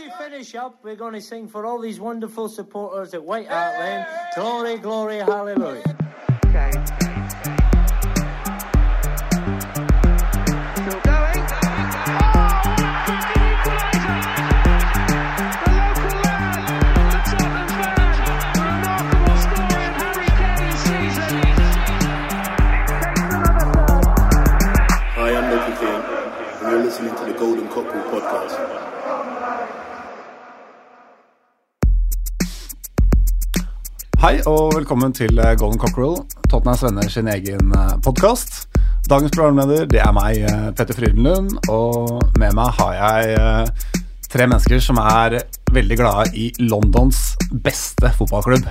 we finish up, we're going to sing for all these wonderful supporters at White Hart Lane. Glory, glory, hallelujah. Okay. Still going. Hi, I'm Nicky King, and you're listening to the Golden Cockerel podcast. Hei og velkommen til eh, Golden Cockerel, Tottenhams venner sin egen podkast. Dagens programleder det er meg, eh, Petter Frydenlund, og med meg har jeg eh, tre mennesker som er veldig glade i Londons beste fotballklubb,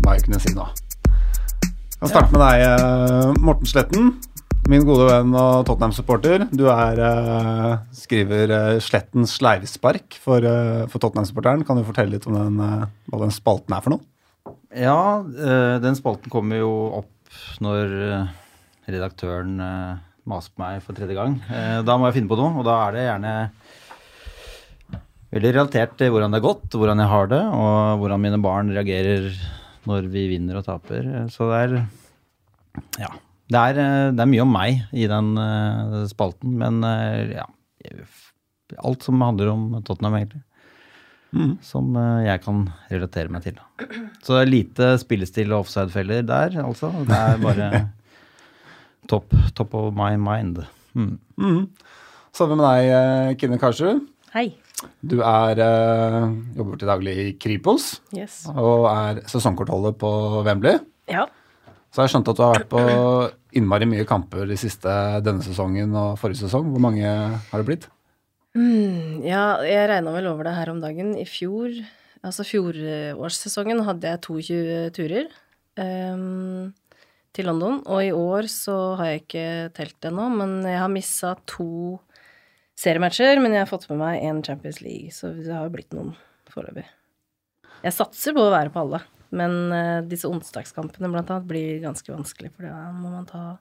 hva jeg kunne si nå. Jeg kan starte med deg, eh, Morten Sletten. Min gode venn og Tottenham-supporter. Du er, eh, skriver eh, Slettens sleivspark for, eh, for Tottenham-supporteren. Kan du fortelle litt om den, eh, hva den spalten er for noe? Ja, eh, den spalten kommer jo opp når eh, redaktøren eh, maser på meg for tredje gang. Da må jeg finne på noe, og da er det gjerne veldig relatert til hvordan det er gått, hvordan jeg har det, og hvordan mine barn reagerer når vi vinner og taper. Så det er Ja. Det er, det er mye om meg i den spalten, men ja Alt som handler om Tottenham, egentlig som eh, jeg kan relatere meg til. Så lite spillestil og offside-feller der, altså. Det er bare top, top of my mind. Mm. Så har vi med deg, eh, Kine Karsrud. Hei. Du er, eh, jobber til daglig i Kripos Yes. og er sesongkortholder på Wembley. Ja. Så jeg skjønte skjønt at du har vært på innmari mye kamper de siste denne sesongen og forrige sesong. Hvor mange har det blitt? Mm, ja, jeg regna vel over det her om dagen. I fjor, altså fjorårssesongen, hadde jeg 22 turer um, til London. Og i år så har jeg ikke telt ennå, men jeg har missa to seriematcher. Men jeg har fått med meg én Champions League, så det har jo blitt noen foreløpig. Jeg satser på å være på alle, men eh, disse onsdagskampene blant annet blir ganske vanskelig, for da må man ta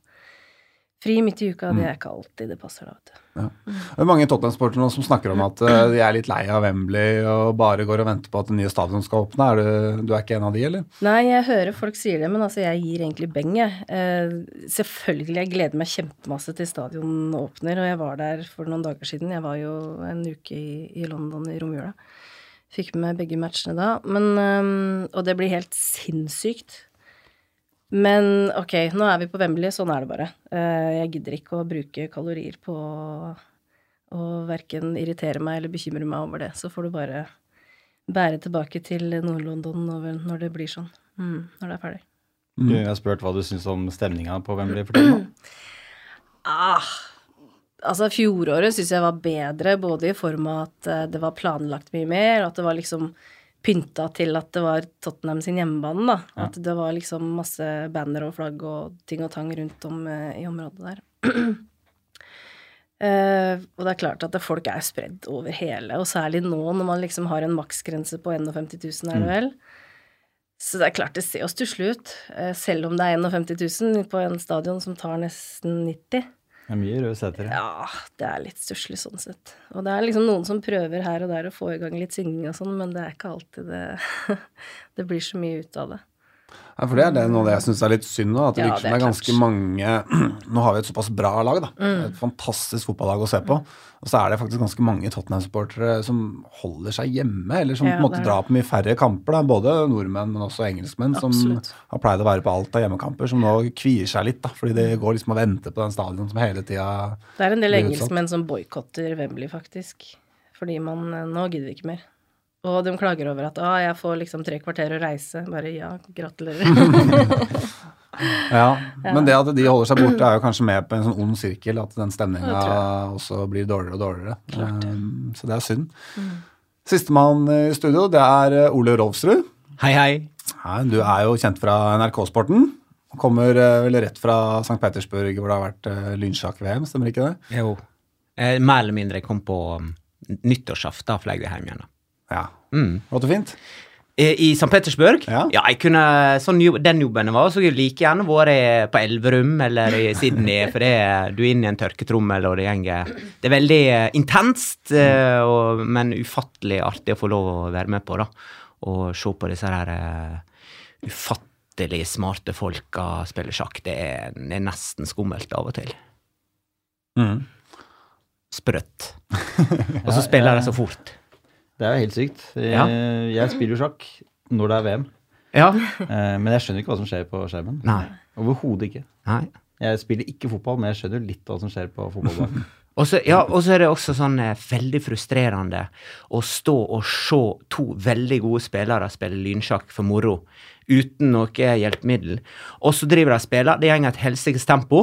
fri midt i uka. Det er ikke alltid det passer, da, vet du. Det er mange Tottenham-sportere nå som snakker om at eh, de er litt lei av Wembley og bare går og venter på at det nye stadion skal åpne. Er du, du er ikke en av de, eller? Nei, jeg hører folk sier det, men altså, jeg gir egentlig beng, jeg. Eh, selvfølgelig, jeg gleder meg kjempemasse til stadion åpner, og jeg var der for noen dager siden. Jeg var jo en uke i, i London i romjula. Fikk med begge matchene da. Men, eh, og det blir helt sinnssykt. Men ok, nå er vi på Wembley, sånn er det bare. Eh, jeg gidder ikke å bruke kalorier på å verken irritere meg eller bekymre meg over det. Så får du bare bære tilbake til Nord-London når når det blir sånn. Mm, når det er ferdig. Jeg har spurt hva du syns om stemninga på Wembley. for tiden. Ah, altså fjoråret syns jeg var bedre, både i form av at eh, det var planlagt mye mer, og at det var liksom pynta til at det var Tottenham sin hjemmebane, da. At det var liksom masse banner og flagg og ting og tang rundt om eh, i området der. Eh, og det er klart at det, folk er spredd over hele, og særlig nå når man liksom har en maksgrense på 51 000, er det vel. Så det er klart det ser jo stusslig ut, eh, selv om det er 51 000 på en stadion som tar nesten 90 Det er mye røde setere. ja, det er litt stusslig sånn sett. Og det er liksom noen som prøver her og der å få i gang litt synging og sånn, men det er ikke alltid det Det blir så mye ut av det. Ja, for det er det noe av det jeg syns er litt synd nå. At det Ja, virker som det er ganske ganske mange Nå har vi et såpass bra lag, da. Mm. Et fantastisk fotballag å se på. Og så er det faktisk ganske mange Tottenham-supportere som holder seg hjemme, eller som Ja, på en måte drar på mye færre kamper. Da. Både nordmenn, men også engelskmenn, som har pleid å være på alt av hjemmekamper, som nå kvier seg litt, da. Fordi de går liksom og venter på den stadion som hele tida Det er en del engelskmenn som boikotter Wembley, faktisk. Fordi man eh, Nå gidder vi ikke mer. Og de klager over at ah, jeg får liksom tre kvarter å reise. Bare ja, gratulerer. Ja, men det at de holder seg borte, er jo kanskje med på en sånn ond sirkel. At den stemninga også blir dårligere og dårligere. Klart. Um, så det er synd. Sistemann i studio, det er uh, Ole Rolfsrud. Hei, hei. Hei, du er jo kjent fra NRK-sporten. Kommer uh, vel rett fra St. Petersburg, hvor det har vært uh, lynsjakk-VM, stemmer ikke det? Jo. Eh, mer eller mindre. Jeg kom på um, nyttårsaften, fløy jeg hjem igjen. da. Ja. Mm. Var det fint? I, I St. Petersburg? Ja. jeg kunne, sånn, Den jobben var, så jeg like gjerne vært på Elverum eller i Sydney, for det, du er inne i en tørketrommel, og det gjenger Det er veldig eh, intenst, eh, og, men ufattelig artig å få lov å være med på, da. Og se på disse her uh, ufattelig smarte folka spille sjakk. Det er, det er nesten skummelt av og til. Mm. Sprøtt. Og så spiller de så fort. Det er jo helt sykt. Jeg, Ja. jeg spiller jo sjakk når det er VM, Ja. eh, men jeg skjønner ikke hva som skjer på skjermen. Nei. Overhodet ikke. Nei. Jeg spiller ikke fotball, men jeg skjønner litt hva som skjer på fotballbanen. Og så, ja, er det også sånn eh, veldig frustrerende å stå og se to veldig gode spillere spille lynsjakk for moro uten noe hjelpemiddel. Og så driver de og spiller, det går et helsikes tempo,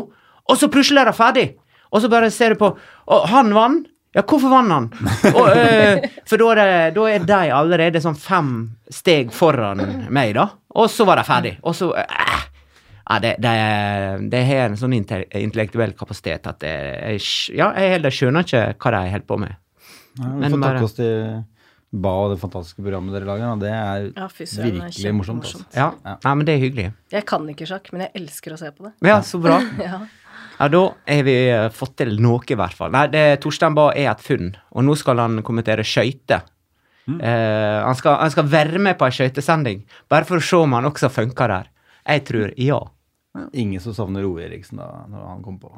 og så plutselig er de ferdig! Og så bare ser du på Og han vant! Ja, hvorfor vant han? Og, eh, for da er, det, da er de allerede sånn fem steg foran meg, da. Og så var de ferdig. Og så eh, ja, det, det, det har en sånn intellektuell kapasitet at det, jeg, ja, jeg heller skjønner ikke hva de holder på med. Ja, vi får takke oss til Ba og det fantastiske programmet dere lager. da. Det er Ja, fy virkelig er morsomt. Altså. Ja, Ja. Nei, men det er hyggelig. Jeg kan ikke sjakk, men jeg elsker å se på det. Ja, så bra. Ja. Ja, da har vi eh, fått til noe, i hvert fall. Nei, det Torstein Bae er et funn, og nå skal han kommentere skøyter. Eh, han, skal, han skal være med på ei skøytesending, bare for å se om han også funker der. Jeg tror ja. Ingen som savner Roe Eriksen da når han kom på.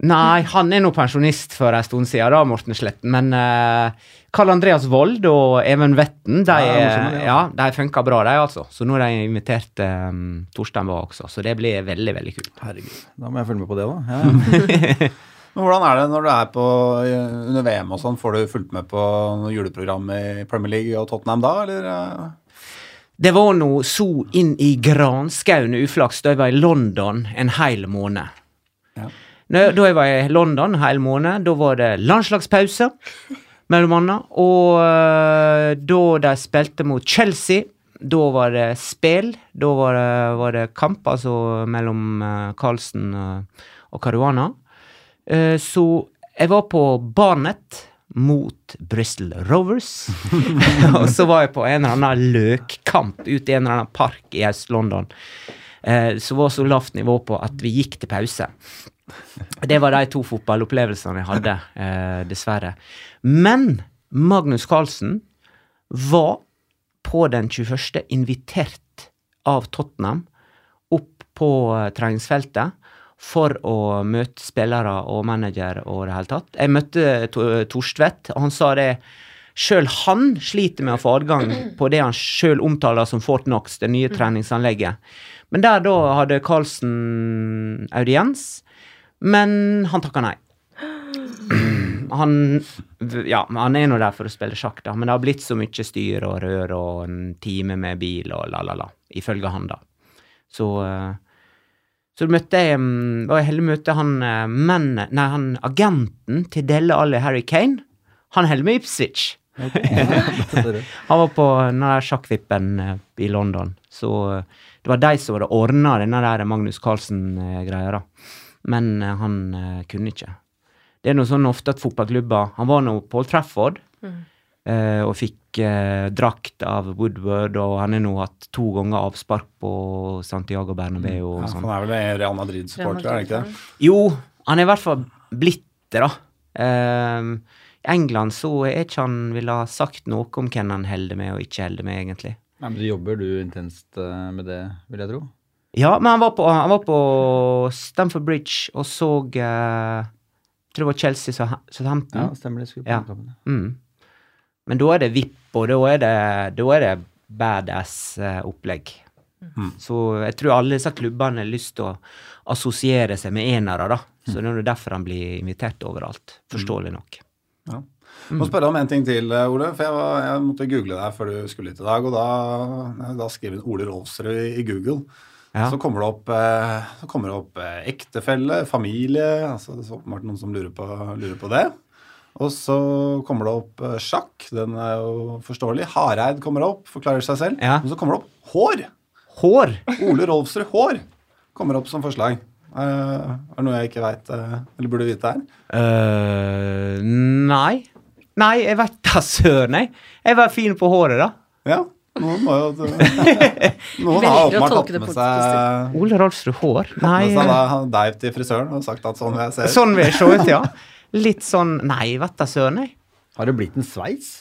Nei, han er nå pensjonist for en stund siden, da, Morten Sletten. Men uh, Karl Andreas Vold og Even Vetten, de, Ja, ja, de, ja, de funka bra, de, altså. Så nå har de invitert um, Torstein Bae også, så det blir veldig, veldig kult. Herregud. Da må jeg følge med på det, da. Ja. Men hvordan er det når du er på under VM og sånn? Får du fulgt med på noe juleprogram i Premier League og Tottenham da, eller? eh? Det var nå så inn i granskauen uflaks da jeg var i London en hel måned. Ja. Da jeg var i London en hel måned, da var det landslagspause, mellom annet. Og øh, da de spilte mot Chelsea, da var det spill. Da var det, var det kamp, altså mellom uh, Carlsen øh, og Caruana. Eh, så jeg var på Barnet mot Bristol Rovers. og så var jeg på en eller annen løkkamp ute i en eller annen park i Øst-London. Eh, som var så lavt nivå på at vi gikk til pause. Det var de to fotballopplevelsene jeg hadde, eh, dessverre. Men Magnus Carlsen var på den 21. invitert av Tottenham opp på eh, treningsfeltet for å møte spillere og manager og det hele tatt. Jeg møtte Torstvedt, og han sa det Sjøl han sliter med å få adgang på det han sjøl omtaler som Fort Knox, det nye treningsanlegget. Men der da hadde Carlsen audiens, men han takka nei. Han Ja, han er nå der for å spille sjakk, da, men det har blitt så mye styr og rør og en time med bil og la-la-la, ifølge han, da. Så eh, så møtte jeg mm, var jeg heldig møtte møte han eh, nei, han agenten til Delle Alli Harry Kane. Han holder med Ipswich. Han var på den der sjakkvippen eh, i London. Så det var de som hadde ordna denne der Magnus Carlsen-greia, da. Men eh, han eh, kunne ikke. Det er noe sånn ofte at fotballklubber Han var nå på Old Trafford eh, og fikk drakt av Woodward, og han har nå hatt to ganger avspark på Santiago Bernabeu og Ja, sånn. han er vel Real Madrid-supporter, er han ikke det? Jo, han er i hvert fall blitt det, da. Uh, I England så er ikke han ville ha sagt noe om hvem han holder med og ikke holder med, egentlig. Men du jobber du intenst eh, med det, vil jeg tro? Ja, men han var på, han var på Stamford Bridge og så uh, tror det var Chelsea Ja, Southampton. stemmer det. Skulle Ja. Mm. Men da er det VIP, og da er det, da er det badass-opplegg. Så jeg tror alle disse klubbene har lyst til å assosiere seg med enere, da. Så det er derfor han blir invitert overalt. Forståelig nok. Ja. Må spørre om en ting til, eh, Ole. For jeg, var, jeg måtte google deg før du skulle hit i dag. Og da, da skriver du Ole Rolfsrud i, i Google. Ja. Så kommer det opp, eh, kommer det opp eh, ektefelle, familie altså Det er åpenbart noen som lurer på, lurer på det. Og så kommer det opp eh, sjakk. Den er jo forståelig. Hareid kommer opp, forklarer seg selv. Ja. Og så kommer det opp hår. Hår! Ole Rolfsrud Hår kommer opp som forslag. Eh, er det noe jeg ikke veit, eller burde vite her? Uh, nei. Nei, jeg vet da søren, jeg. Jeg var fin på håret, da. Ja. Noen må jo Noen har åpenbart tatt med seg Ole Rolfsrud Hår? Tatt Nei, med seg eh, deg til frisøren og sagt at sånn vil jeg se ut. sånn vil jeg se ut, ja. Litt sånn Nei, vet da søren, jeg. Har det blitt en sveis?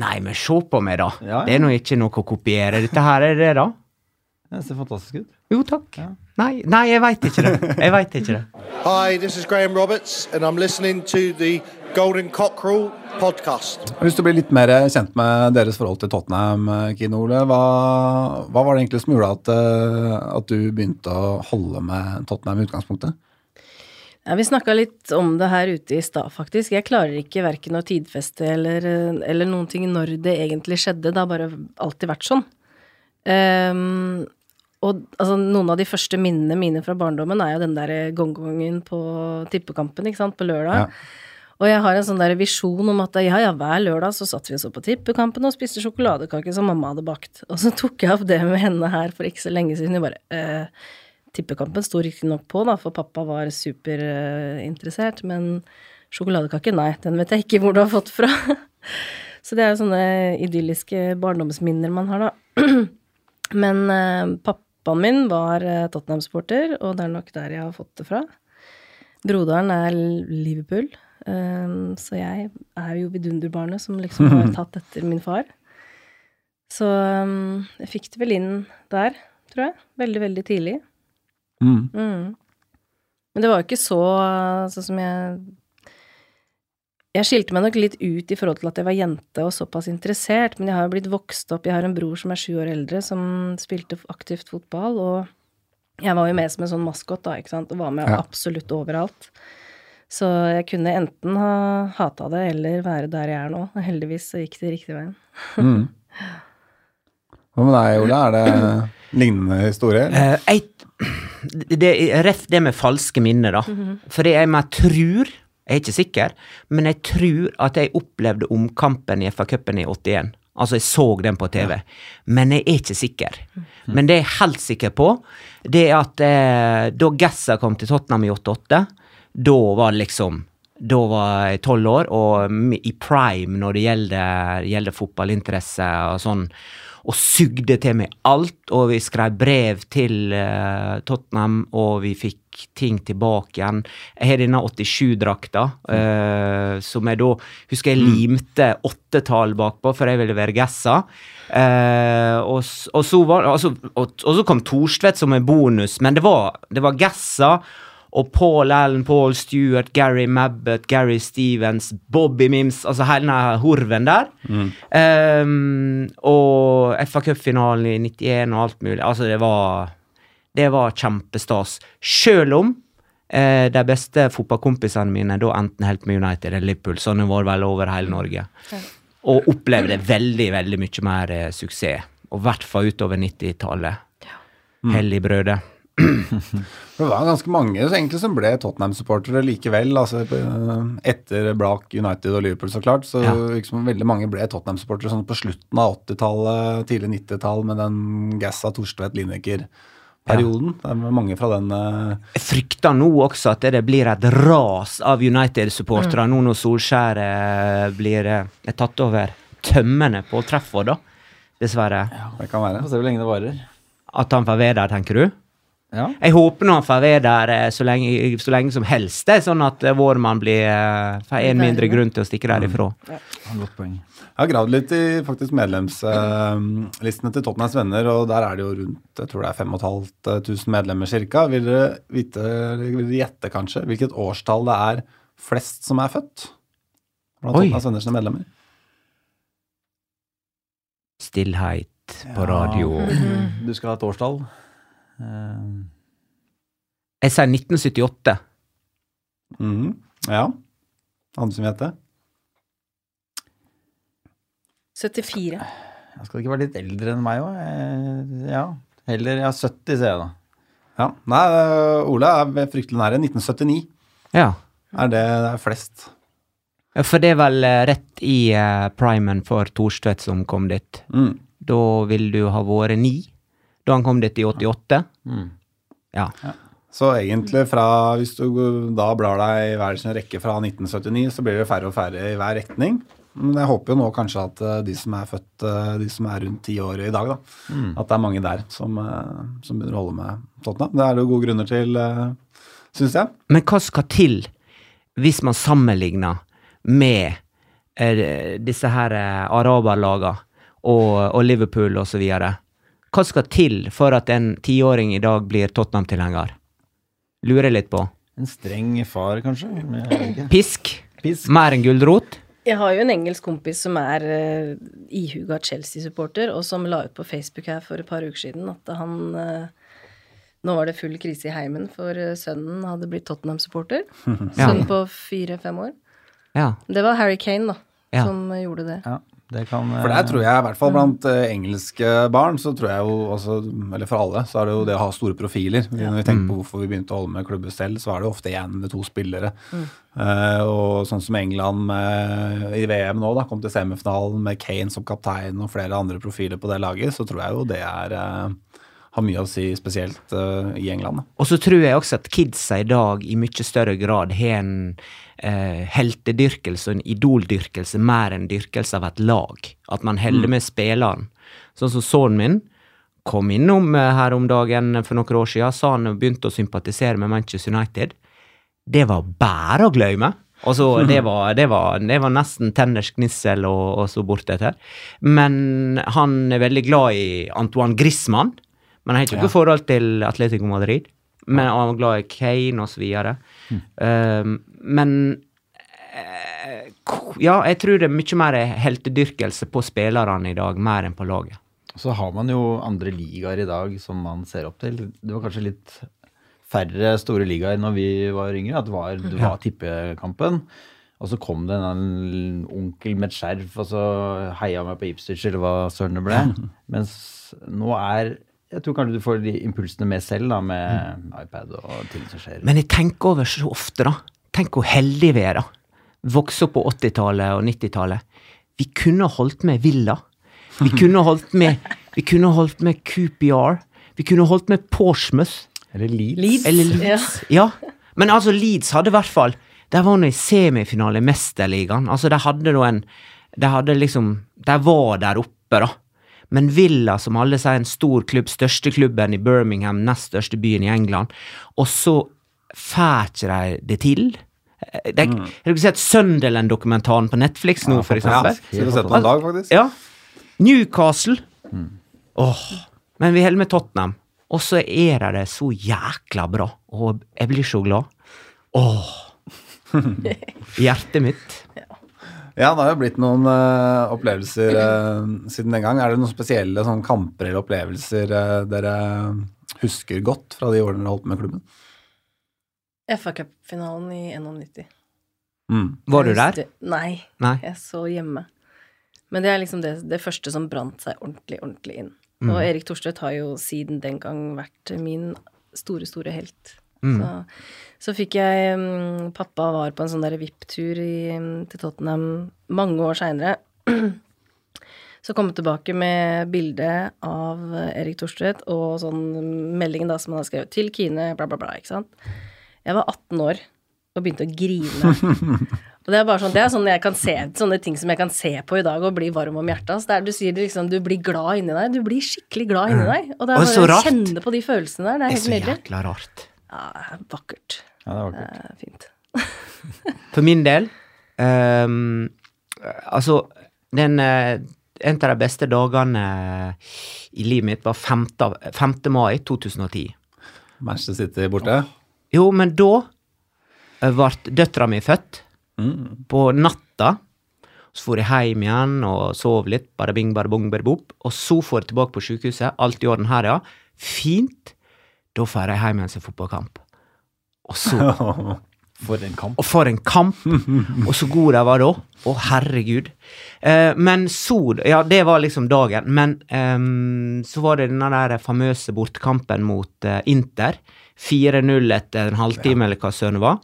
Nei, men se på meg, da. Ja, ja. Det er nå ikke noe å kopiere. Dette her er det, da. Det ser fantastisk ut. Jo, takk. Nei, nei, jeg veit ikke det. Jeg veit ikke det. Hi, this is Graham Roberts, and I'm listening to the Golden Cockerel podcast. Hvis du blir litt mer kjent med deres forhold til Tottenham, Kine Ole, hva, hva var det egentlig som gjorde at, eh, at du begynte å holde med Tottenham i utgangspunktet? Ja, vi snakka litt om det her ute i stad, faktisk. Jeg klarer ikke verken å tidfeste eller, eller noen ting når det egentlig skjedde. Det har bare alltid vært sånn. Ehm, og altså, noen av de første minnene mine fra barndommen er jo den der gongongen på tippekampen, ikke sant, på lørdag. Ja. Og jeg har en sånn der visjon om at ja, ja, hver lørdag så satt vi og så på tippekampen og spiste sjokoladekake som mamma hadde bakt. Og så tok jeg opp det med henne her for ikke så lenge siden. Jeg bare eh, Tippekampen sto riktignok på, da, for pappa var superinteressert, men sjokoladekake, nei, den vet jeg ikke hvor du har fått fra. så det er jo sånne idylliske barndomsminner man har, da. men eh, pappaen min var eh, Tottenham-supporter, og det er nok der jeg har fått det fra. Broderen er Liverpool, eh, så jeg er jo vidunderbarnet som liksom har tatt etter min far. Så eh, jeg fikk det vel inn der, tror jeg. Veldig, veldig tidlig. Mm. Mm. Men det var jo ikke så sånn som jeg Jeg skilte meg nok litt ut i forhold til at jeg var jente og såpass interessert, men jeg har jo blitt vokst opp Jeg har en bror som er sju år eldre, som spilte aktivt fotball, og jeg var jo med som en sånn maskot, da, ikke sant, og var med Ja. absolutt overalt. Så jeg kunne enten ha hata det eller være der jeg er nå. Og heldigvis så gikk det riktig veien. Mm. Hva med deg, Ole? Er det lignende historie? Uh, det er ref det med falske minner, da. Fordi jeg meg tror, jeg er ikke sikker, men jeg tror at jeg opplevde omkampen i FA-cupen i 81. Altså, jeg så den på TV, men jeg er ikke sikker. Men det jeg er helt sikker på, det er at eh, da Gassa kom til Tottenham i 88, da var liksom da var jeg tolv år, og i prime når det gjelder, gjelder fotballinteresse og sånn. Og sugde til meg alt, og vi skrev brev til eh, Tottenham, og vi fikk ting tilbake igjen. Jeg har denne 87-drakta, eh, som jeg da husker jeg limte åttetall bakpå, for jeg ville være gessa. Eh, og, og, så var, altså, og, og så kom Thorstvedt som en bonus, men det var, det var gessa. og Paul Allen, Paul Stewart, Gary Mabbott, Gary Stevens, Bobby Mims, altså hele den horven der. Ehm, og FA Cup-finalen i 91 og alt mulig. Altså, det var Det var kjempestas. Selv om eh, de beste fotballkompisene mine da enten helt med United eller Liverpool, sånn var det vel over hele Norge. Og opplevde veldig, veldig mye mer eh, suksess. Og i hvert fall utover 90-tallet. Hellig brødet. Det var ganske mange egentlig som ble Tottenham-supportere likevel. altså Etter Blak, United og Liverpool, så klart. Så Ja. liksom veldig mange ble Tottenham-supportere sånn på slutten av 80-tallet, tidlig 90-tall, med den Gassa, Torstvedt, Lineker-perioden. Det er mange fra den uh... Jeg frykter nå også at det blir et ras av United-supportere nå når Solskjær eh, blir eh, tatt over tømmende på Trafford, da. Dessverre. Det kan være. Få se hvor lenge det varer. At han får være der, tenker du? Ja. Jeg håper nå han får være der så lenge, så lenge som helst, det, sånn at vår mann blir får en mindre grunn til å stikke derifra. Godt poeng. Jeg har gravd litt i faktisk medlemslistene til Tottenhams venner, og der er det jo rundt jeg tror det er 5500 medlemmer ca. Vil dere vite, vil dere gjette kanskje, hvilket årstall det er flest som er født? Blant Oi. Tottenhams venner sine medlemmer. Stillhet på radio. Du skal ha et årstall. Eh, Jeg sier 1978. Mm, Ja. Andre som vet det? 74. jeg skal ikke være litt eldre enn meg òg. Ja. Heller ja, 70, sier jeg da. Ja. Nei, Ola Ole er fryktelig nære. 1979 Ja. er det det er flest. Ja, For det er vel eh, rett i eh, primen for Thorstvedt som kom dit. Mm. Da vil du ha vært ni, da han kom dit i 88. Mm. Ja. Så egentlig fra, hvis du da blar deg i hver sin rekke fra 1979, så blir det færre og færre i hver retning. Men jeg håper jo nå kanskje at eh, de som er født, eh, de som er rundt ti år i dag, da, at det er mange der som, eh, som begynner å holde med Tottenham. Det er det jo gode grunner til, syns jeg. Men hva skal til hvis man sammenligner med eh, disse her araberlagene og, og Liverpool og så videre? Hva skal til for at en tiåring i dag blir Tottenham-tilhenger? Lurer litt på. En streng far, kanskje? Pisk? Pisk. Mer enn gulrot? Jeg har jo en engelsk kompis som er uh, ihuga Chelsea-supporter, og som la ut på Facebook her for et par uker siden at han uh, Nå var det full krise i heimen, for uh, sønnen hadde blitt Tottenham-supporter. Ja. Sønn på fire-fem år. Ja. Det var Harry Kane, da, Ja. som gjorde det. Ja, kan For der tror jeg, i hvert fall blant eh, engelske barn, så tror jeg jo også, Eller for alle, så er det jo det å ha store profiler. Når vi tenker på hvorfor vi begynte å holde med klubber selv, så er det jo ofte én eller to spillere. Eh, og sånn som England med, i VM nå, da, kom til semifinalen med Kane som kaptein og flere andre profiler på det laget, så tror jeg jo det er uh, har mye å si, spesielt uh, i England. Da. Og så tror jeg også at kidsa i dag i mye større grad har en eh, heltedyrkelse og en idoldyrkelse mer enn dyrkelse av et lag. At man holder med spilleren. Sånn som sønnen min kom innom eh, her om dagen for noen år siden, sa han begynte å sympatisere med Manchester United. Det var bare å glemme. Altså, det var, det var, det var nesten tenners gnissel og, og så bortetter. Men han er veldig glad i Antoine Griezmann. Men han har ikke noe forhold til Atletico Madrid. Men han var glad i Kane og så videre. Um, men eh, Ja, jeg tror det er mye mer heltedyrkelse på spillerne i dag, mer enn på laget. Så har man jo andre ligaer i dag som man ser opp til. Det var kanskje litt færre store ligaer når vi var yngre. At det var, det var tippekampen. Og så kom det en onkel med et skjerf, og så heia meg på Ipswich, eller hva søren det ble. Mens nå er Jeg tror kanskje du får de impulsene med selv, da, med iPad og ting som skjer. Men jeg tenker over så ofte, da. Tenk hvor heldige vi er, da. Vokse opp på 80-tallet og 90-tallet. Vi kunne holdt med Villa. Vi kunne holdt med, vi kunne holdt med QPR. Vi kunne holdt med Portsmouth. Eller Leeds. Leeds. Eller Leeds. Ja. Men altså, Leeds hadde i hvert fall Der var nå i semifinale i Mesterligaen. Altså, de hadde da en De hadde liksom De var der oppe, da. Men Villa, som alle sier, en stor klubb, største klubben i Birmingham, nest største byen i England, og så får ikke de det til. De, Har dere sett Sunderland-dokumentaren på Netflix nå, for eksempel? Ja, skulle sett den dag, faktisk. Ja. Newcastle. Åh. Men vi holder med Tottenham. Og så er det det så jækla bra. Og jeg blir så glad. Åh. Hjertet mitt. Ja, det har jo blitt noen uh, opplevelser uh, siden den gang. Er det noen spesielle sånn, kamper eller opplevelser uh, dere husker godt fra de årene dere holdt med klubben? FA Cup-finalen i 91. Mm. Var du der? Nei, Nei. jeg så hjemme. Men det er liksom det, det første som brant seg ordentlig, ordentlig inn. Mm. Og Erik Thorstvedt har jo siden den gang vært min store, store helt. Mm. Så, så fikk jeg um, Pappa var på en sånn der VIP-tur mm, til Tottenham mange år seinere. Så kom jeg tilbake med bilde av Erik Thorstvedt og sånn meldingen da som han har skrevet til Kine, bla, bla, bla, ikke sant. Jeg var 18 år og begynte å grine. Og det er bare sånn, det er sånn jeg kan se, sånne ting som jeg kan se på i dag og bli varm om hjertet. Altså, er, du sier det liksom, du blir glad inni deg. Du blir skikkelig glad inni deg. Og det er så bare å kjenne på de følelsene der. Det Det er er så nydelig. jækla rart. Ja, det er vakkert. Ja, det var Det kult. er fint. For min del um, Altså, den uh, En av de beste dagene i livet mitt var 5. 5. mai 2010. Manchester City borte? Jo, men da eh, ble døtra mi født. På natta. Så for jeg hjem igjen og sov litt, bare bing, bare bong, bare bop. Og så får jeg tilbake på sykehuset. Alt i orden her, ja. Fint. Da får jeg hjem igjen til fotballkamp. Og så For en kamp. Og for en kamp! Og så god de var da. Å, herregud. Eh, men så Ja, det var liksom dagen. Men eh, så var det denne der famøse bortkampen mot eh, Inter. 4-0 etter en halvtime, eller hva søren det var.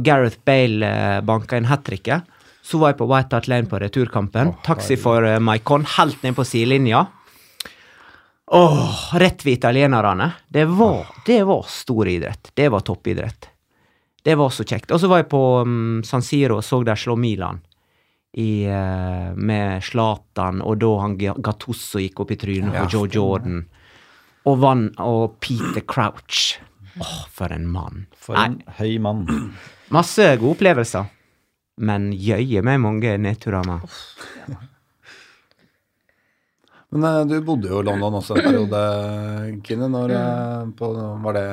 Gareth Bale uh, banka inn hat tricket. Så var jeg på White Hart Lane på returkampen. Taxi for uh, Maikon, helt ned på sidelinja. Åh, rett ved italienerne. Det var, det var stor idrett. Det var toppidrett. Det var så kjekt. Og så var jeg på um, San Siro og så der slå Milan i, uh, med Zlatan, og da han Gattusso gikk opp i trynet Ja, på Joe Jordan. Og, vann, og Peter Crouch. Åh, for en mann. For en høy mann. Masse gode opplevelser. Men jøye meg mange nedturer med. Men eh, du bodde jo i London også en periode, Kine. Når eh, på, var det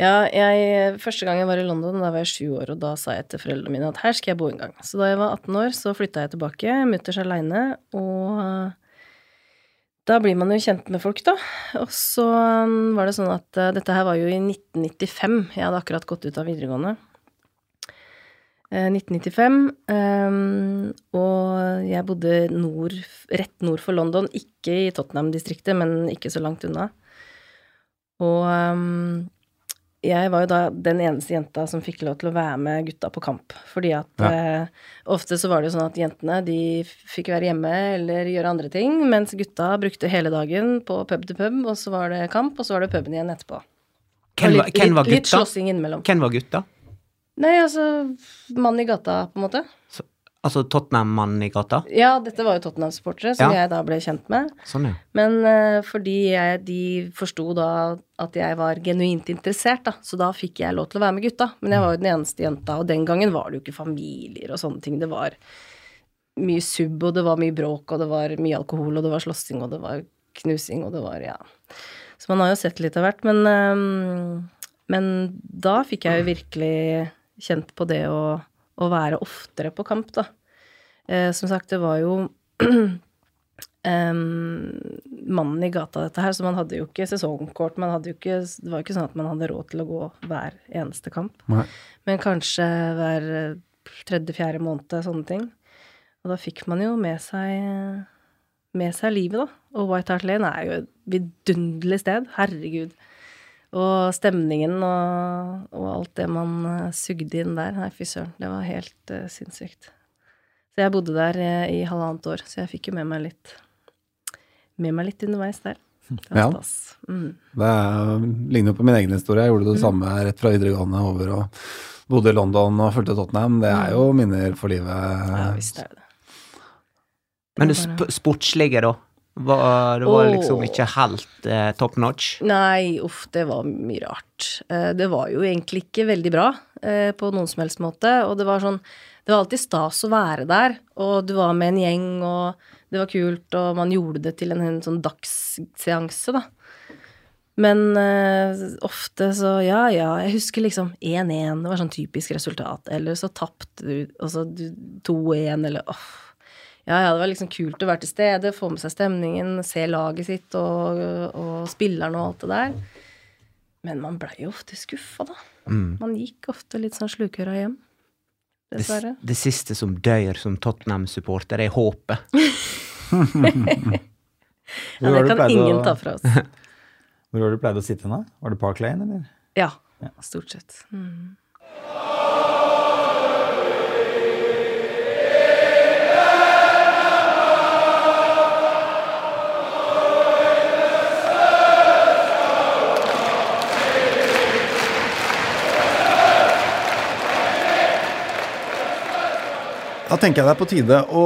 Ja, jeg, første gang jeg var i London, da var jeg sju år, og da sa jeg til foreldrene mine at her skal jeg bo en gang. Så da jeg var 18 år, så flytta jeg tilbake, mutters aleine, og da blir man jo kjent med folk, da. Og så um, var det sånn at eh, dette her var jo i 1995, jeg hadde akkurat gått ut av videregående. Eh, 1995, ehm, og jeg bodde nord, rett nord for London, ikke i Tottenham-distriktet, men ikke så langt unna. Og ehm, jeg var jo da den eneste jenta som fikk lov til å være med gutta på kamp. Fordi at Ja. eh, ofte så var det jo sånn at jentene de fikk være hjemme eller gjøre andre ting, mens gutta brukte hele dagen på pub til pub, og så var det kamp, og så var det puben igjen etterpå. Hvem var, litt, hvem var litt, litt gutta? slåssing innimellom. Hvem var gutta? Nei, altså Mann i gata, på en måte. Altså Tottenham-mannen i gata? Ja, dette var jo Tottenham-supportere, som Ja. jeg da ble kjent med. Sånn, ja. Men uh, fordi jeg, de forsto da at jeg var genuint interessert, da, så da fikk jeg lov til å være med gutta. Men jeg var jo den eneste jenta, og den gangen var det jo ikke familier og sånne ting. Det var mye sub, og det var mye bråk, og det var mye alkohol, og det var slåssing, og det var knusing, og det var ja. Så man har jo sett litt av hvert. Men, um, men da fikk jeg jo virkelig kjent på det å, å være oftere på kamp, da. Eh, som sagt, det var jo Um, mannen i gata, dette her, så man hadde jo ikke sesongkort. Man hadde jo ikke, det var jo ikke sånn at man hadde råd til å gå hver eneste kamp. Nei. Men kanskje hver tredje-fjerde måned, sånne ting. Og da fikk man jo med seg, med seg livet, da. Og White Hart Lane er jo et vidunderlig sted. Herregud. Og stemningen og, og alt det man eh, sugde inn der. Nei, fy søren. Det var helt uh, sinnssykt. Så jeg bodde der eh, i halvannet år, så jeg fikk jo med meg litt med meg litt underveis der. Det var Ja. stas. Mm. Det er, ligner jo på min egen historie. Jeg gjorde det samme rett fra videregående over og bodde i London og fulgte Tottenham. Det er jo minner for livet. Ja visst er det det. Men det sportslige, da? Var, det var liksom ikke helt eh, top notch? Nei, uff, det var mye rart. Eh, Det var jo egentlig ikke veldig bra eh, på noen som helst måte, og det var sånn Det var alltid stas å være der, og du var med en gjeng, og det var kult, og man gjorde det til en, en sånn dagsseanse, da. Men eh, ofte så Ja, ja, jeg husker liksom 1-1, det var sånn typisk resultat. Eller så tapte du, og så du 2-1, eller åh. Ja, ja, det var liksom kult å være til stede, få med seg stemningen, se laget sitt og, og spillerne og alt det der. Men man blei jo ofte skuffa, da. Man gikk ofte litt sånn slukøra hjem. Det, Dessverre. det siste som dør som Tottenham-supporter, er håpet. Ja, det kan ingen å- ta fra oss. Hvor har du pleid å sitte nå? Var det Park Lane, eller? Ja, stort sett. Mm. Da tenker jeg det er på tide å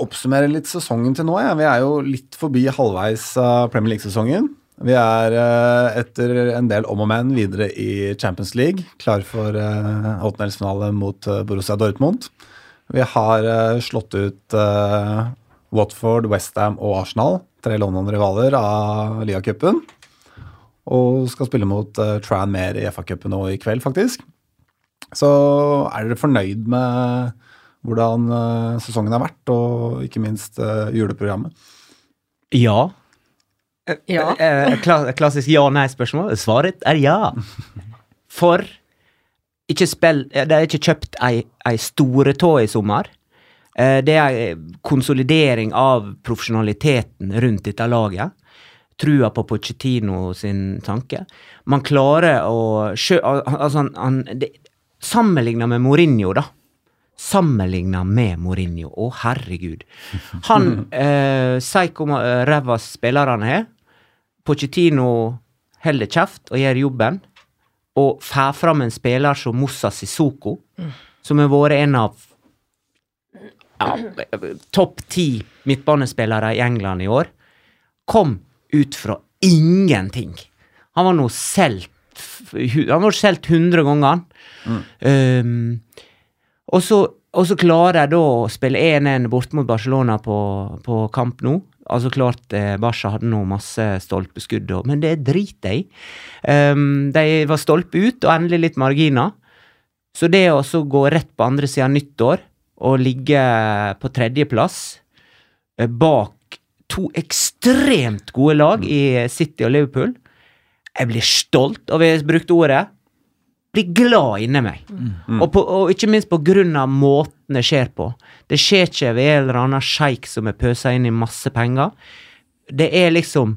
oppsummere litt sesongen til nå. Ja. Vi er jo litt forbi halvveis av Premier League-sesongen. Vi er eh, etter en del om og men videre i Champions League, klar for uh, åttendelsfinale mot eh, Borussia Dortmund. Vi har eh, slått ut eh, Watford, Westham og Arsenal, tre London-rivaler av Lia-cupen. Og skal spille mot Tran Tranmere i FA-cupen nå i kveld, faktisk. Så er dere fornøyd med hvordan eh, sesongen har vært, og ikke minst eh, juleprogrammet? Ja. Ja. Eh, kla klassisk ja-nei-spørsmål. Svaret er ja. For ikke spill de Det er ikke kjøpt ei, ei store tå i sommer. Eh, Det er ei konsolidering av profesjonaliteten rundt dette laget. Trua på Pochettino sin tanke. Man klarer å sjø, Altså, han, han det- Sammenligna med Mourinho, da. Sammenligna med Mourinho. Å, herregud. Han eh, sier hvor eh, ræva spillerne har. Pochettino holder kjeft og gjør jobben, og får fram en spiller som Moussa Sissoko, som har vært en av ja, topp ti midtbanespillere i England i år, kom ut fra ingenting. Han var nå solgt Han var solgt 100 ganger. Um, og, så, og så klarer jeg da å spille 1-1 bort mot Barcelona på, på kamp nå. Altså klart eh, Barca hadde nå masse stolpeskudd, men det driter jeg i. Um, de var stolpe ut, og endelig litt marginer. Så det å gå rett på andre sida nyttår og ligge på tredjeplass eh, bak to ekstremt gode lag i City og Liverpool Jeg blir stolt, og vi har brukt ordet blir glad inni meg. Og, på, og ikke minst på grunn av måten det skjer på. Det skjer ikke ved en eller annen sjeik som er pøsa inn i masse penger. Det er liksom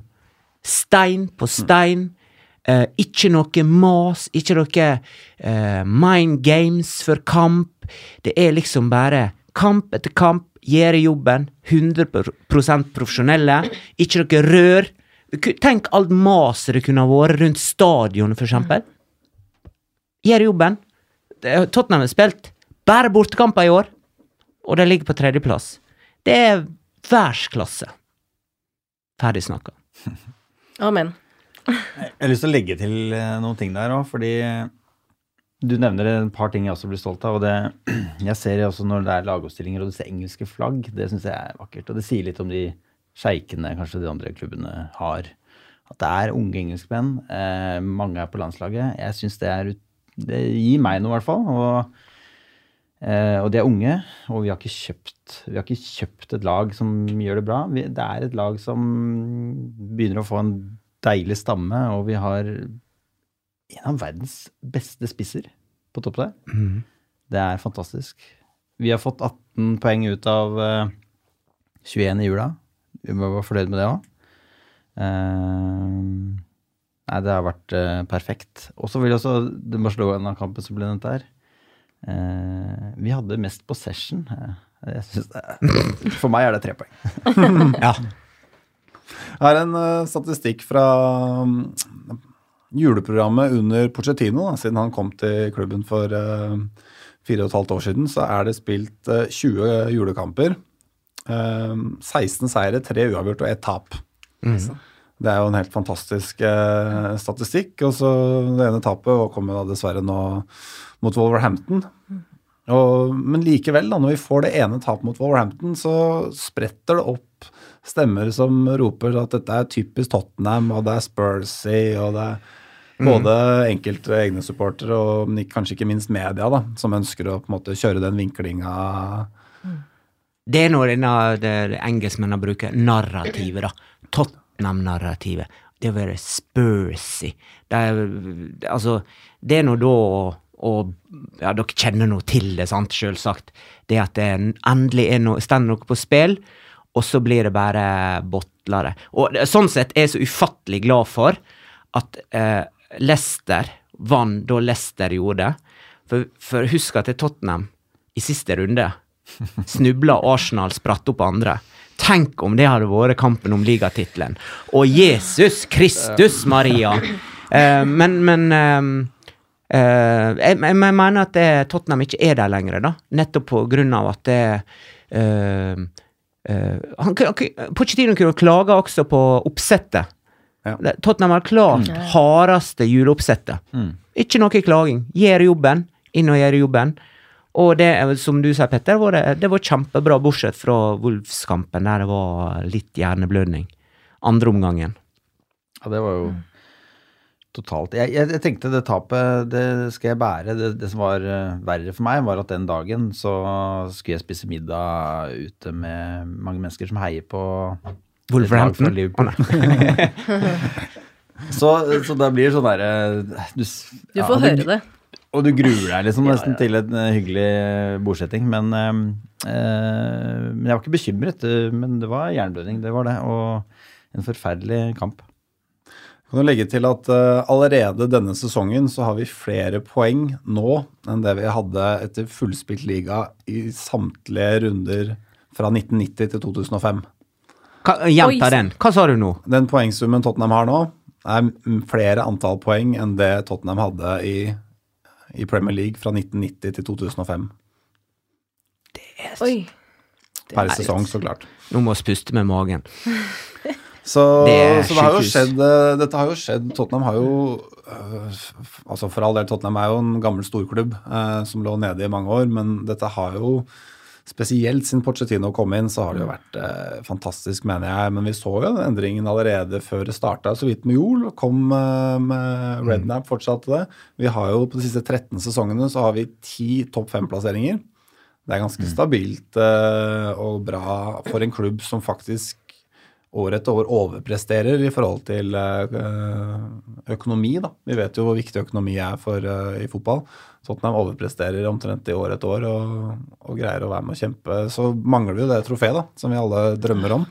stein på stein. Eh, ikke noe mas, ikke noe eh, mind games for kamp. Det er liksom bare kamp etter kamp, gjøre jobben, 100 profesjonelle. Ikke noe rør. Tenk alt maset det kunne ha vært rundt stadionet, for eksempel. Gjør jobben. Tottenham har spilt bare bortekamper i år, og de ligger på tredjeplass. Det er verdensklasse. Ferdig snakka. Amen. Jeg har lyst til å legge til eh, noen ting der òg, fordi du nevner et par ting jeg også blir stolt av. og det, Jeg ser også når det er lagoppstillinger og du ser engelske flagg, det syns jeg er vakkert. Og det sier litt om de sjeikene kanskje de andre klubbene har. At det er unge engelskmenn. Eh, mange er på landslaget. Jeg syns det er ut- Det gir meg noe, i hvert fall. Og, eh, og de er unge, og vi har ikke kjøpt, vi har ikke kjøpt et lag som gjør det bra. Vi, det er et lag som begynner å få en deilig stamme, og vi har en av verdens beste spisser på topp der. Det er fantastisk. Vi har fått 18 poeng ut av eh, 21 i jula. Vi må være fornøyd med det òg. Nei, det har vært uh, perfekt. Og så vil jeg også den Barcelona-kampen som ble nevnt der. Uh, vi hadde mest possession. Uh, Jeg synes det er, for meg er det tre poeng. Ja. Jeg har en statistikk fra um, juleprogrammet under Pochettino, da, siden han kom til klubben for uh, fire og et halvt år siden, så er det spilt uh, 20 julekamper. Uh, 16 seire, 3 uavgjort og 1 tap. Det er jo en helt fantastisk eh, statistikk. Og så det ene tapet kom jo da dessverre nå mot Wolverhampton. Og, men likevel, da, når vi får det ene tapet mot Wolverhampton, så spretter det opp stemmer som roper at dette er typisk Tottenham, og det er Spursy, og det er både enkelte egne supportere og kanskje ikke minst media, da, som ønsker å på en måte kjøre den vinklinga. Det er noe denne det, det engelskmennene bruker narrativet, da. Tottenham-narrativet. Det å være spursy. Det er, altså, det er nå da og ja, dere kjenner nå til det, sant, selvsagt. Det at det endelig er noe, står noe på spill, og så blir det bare botlere. Og sånn sett er jeg så ufattelig glad for at eh, Leicester vant da Leicester gjorde det. For, for husk at det er Tottenham i siste runde snubla Arsenal spratt opp andre. Tenk om det hadde vært kampen om ligatittelen. Og Jesus Kristus Maria! Uh, men men uh, uh, jeg, jeg mener at det, Tottenham ikke er der lenger, da. Nettopp på grunn av at det han, Pochettino kunne klage også på oppsettet. Ja. Tottenham har klart hardeste juleoppsettet. Ikke noe klaging. Gjør jobben. Inn og gjør jobben. Og det, som du sier, Petter, var det, det var kjempebra, bortsett fra Wolfskampen, der det var litt hjerneblødning. Andre omgangen. Ja, det var jo totalt jeg, jeg, jeg tenkte det tapet, det skal jeg bære. Det, det som var eh, verre for meg, var at den dagen så skulle jeg spise middag ute med mange mennesker som heier på Wolverhampton? så, så da blir det sånn derre Du, ja, Du får høre det. Og du gruer deg liksom nesten til en eh, hyggelig bordsetting. Men, eh, eh, men jeg var ikke bekymret. eh, Men det var jernblødning, det var det. Og en forferdelig kamp. Kan du legge til at uh, allerede denne sesongen så har vi flere poeng nå enn det vi hadde etter fullspilt liga i samtlige runder fra 1990 til 2005. Hva- Gjenta den. Hva sa du nå? Den poengsummen Tottenham har nå, er flere antall poeng enn det Tottenham hadde i, i Premier League fra 1990 til 2005. Oi. per sesong, så klart. Nå må vi puste med magen. Så Det er så det har jo skjedd eh, Dette har jo skjedd Tottenham har jo øh, Altså For all del, Tottenham er jo en gammel storklubb eh, som lå nede i mange år, men dette har jo Spesielt siden Pochettino kom inn, så har det jo vært eh, fantastisk, mener jeg. Men vi så jo den endringen allerede før det starta så vidt med Jol. Kom eh, med Rednap, fortsatte det. Vi har jo på de siste 13 sesongene så har vi ti topp fem-plasseringer. Det er ganske stabilt eh, og bra for en klubb som faktisk år etter år overpresterer i forhold til eh, økonomi. Da. Vi vet jo hvor viktig økonomi er for, eh, i fotball. Tottenham overpresterer omtrent i år etter år og, og greier å være med å kjempe. Så mangler vi jo det trofeet da, som vi alle drømmer om.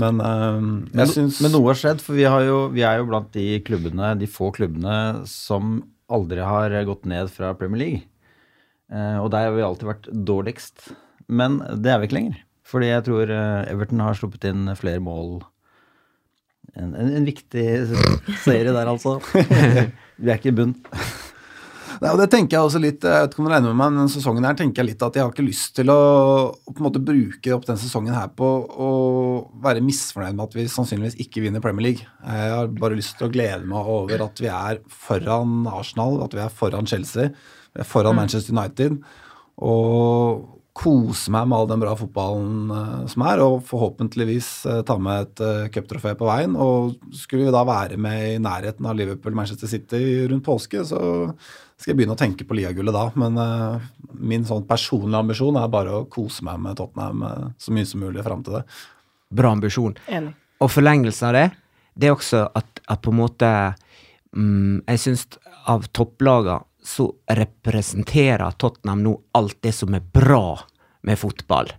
Men eh, Men, syns men noe har skjedd, for vi, har jo, vi er jo blant de klubbene, de få klubbene som aldri har gått ned fra Premier League. Uh, og der har vi alltid vært dårligst. Men det er vi ikke lenger. Fordi jeg tror eh, Everton har sluppet inn flere mål. En, en, en viktig serie der, altså. vi er ikke i bunn. Og det tenker jeg også litt, jeg vet ikke om du regner med meg, men denne sesongen her tenker jeg litt at jeg har ikke lyst til å, på en måte bruke opp den sesongen her på å være misfornøyd med at vi sannsynligvis ikke vinner Premier League. Jeg har bare lyst til å glede meg over at vi er foran Arsenal, at vi er foran Chelsea, vi er foran Manchester United, og kose meg med all den bra fotballen eh, som er, og forhåpentligvis eh, ta med et uh, cuptrofé på veien. Og skulle vi da være med i nærheten av Liverpool Manchester City rundt påske, så skal jeg begynne å tenke på liagullet da. Men uh, min sånn personlige ambisjon er bare å kose meg med Tottenham uh, så mye som mulig fram til det. Bra ambisjon. Enig. Og forlengelsen av det, det er også at, at på en måte um, Jeg syns av topplagene så representerer Tottenham nå alt det som er bra med fotball.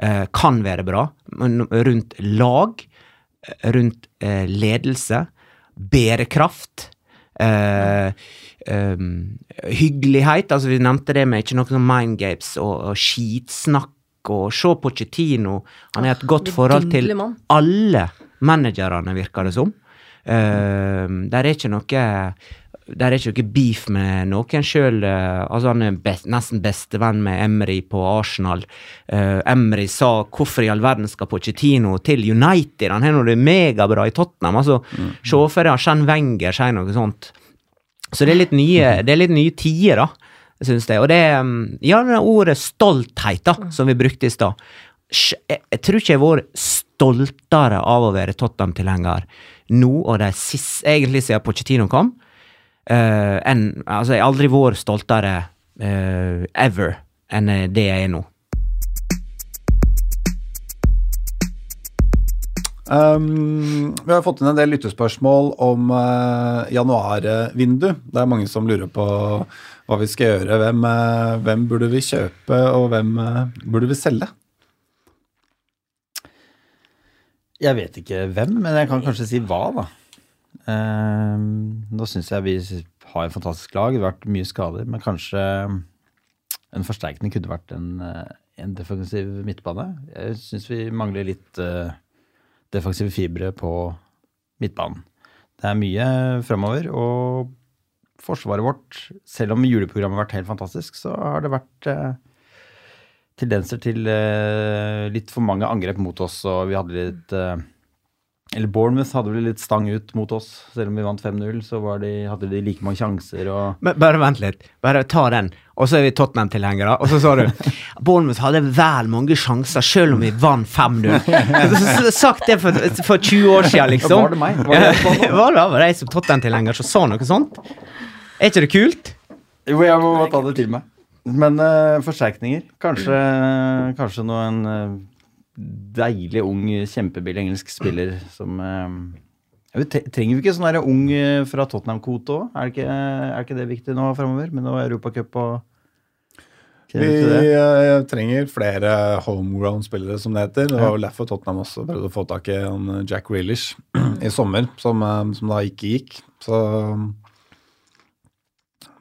Uh, kan være bra, men rundt lag, rundt ledelse, bærekraft. Em, hyggelighet, altså vi nevnte det med ikke noe sånn mindgapes og, og skitsnakk. Og se Pochettino, han har et godt forhold til alle managerne, virker det som. Uh, der er ikke noe der er ikke noe beef med noen sjøl. altså han er best, nesten bestevenn med Emry på Arsenal. Uh, Emry sa 'hvorfor i all verden skal Pochettino til United'? Han har det megabra i Tottenham. altså Se for deg Chen Wenger sier noe sånt. Så det er litt nye, det er litt nye tider, da, syns jeg. Og det er um, Ja, det ordet stolthet, da, som vi brukte i stad. Jeg, jeg tror ikke jeg har vært stoltere av å være Tottenham-tilhenger nå og de siste Egentlig siden Pochettino kom. Eh, enn Altså, jeg har aldri vært stoltere uh, ever enn eh, det jeg er nå. Um, vi har fått inn en del lyttespørsmål om uh, januarvindu. Det er mange som lurer på hva vi skal gjøre. Hvem, uh, hvem burde vi kjøpe, og hvem burde vi selge? Jeg vet ikke hvem, men jeg kan kanskje si hva, da. Eh, nå syns jeg vi har en fantastisk lag. Det har vært mye skader, men kanskje en forsterkning kunne vært en, eh, en defensiv midtbane. Jeg syns vi mangler litt eh, defensive fibre på midtbanen. Det er mye fremover, og forsvaret vårt, selv om juleprogrammet har vært helt fantastisk, så har det vært eh, tendenser til eh, litt for mange angrep mot oss, og vi hadde litt eh, Eller Bournemouth hadde vel litt stang ut mot oss, selv om vi vant 5-0, så var de, hadde de like mange sjanser og Men bare vent litt. Bare ta den. Og så er vi Tottenham-tilhengere. Og så sa du Bournemouth hadde vel mange sjanser, selv om vi vant 5-0. Så Sagt det for, for 20 år siden, liksom. Var det meg? Var det jeg? Var det bare jeg som Tottenham-tilhenger som sa noe sånt? Er ikke det kult? Jo, jeg må ta det til meg. Men uh, forsterkninger. Kanskje, kanskje noen eh, deilig ung, kjempebillig engelsk spiller som eh, Trenger vi ikke sånn der ung eh, fra Tottenham-kvote òg? Er, ikke- er ikke det viktig nå framover? Med noe Europacup og Vi eh, trenger flere homegrown-spillere, som det heter. Det var jo derfor Tottenham også prøvde å få tak i eh, Jack Reelish i sommer, som, som da ikke gikk. Så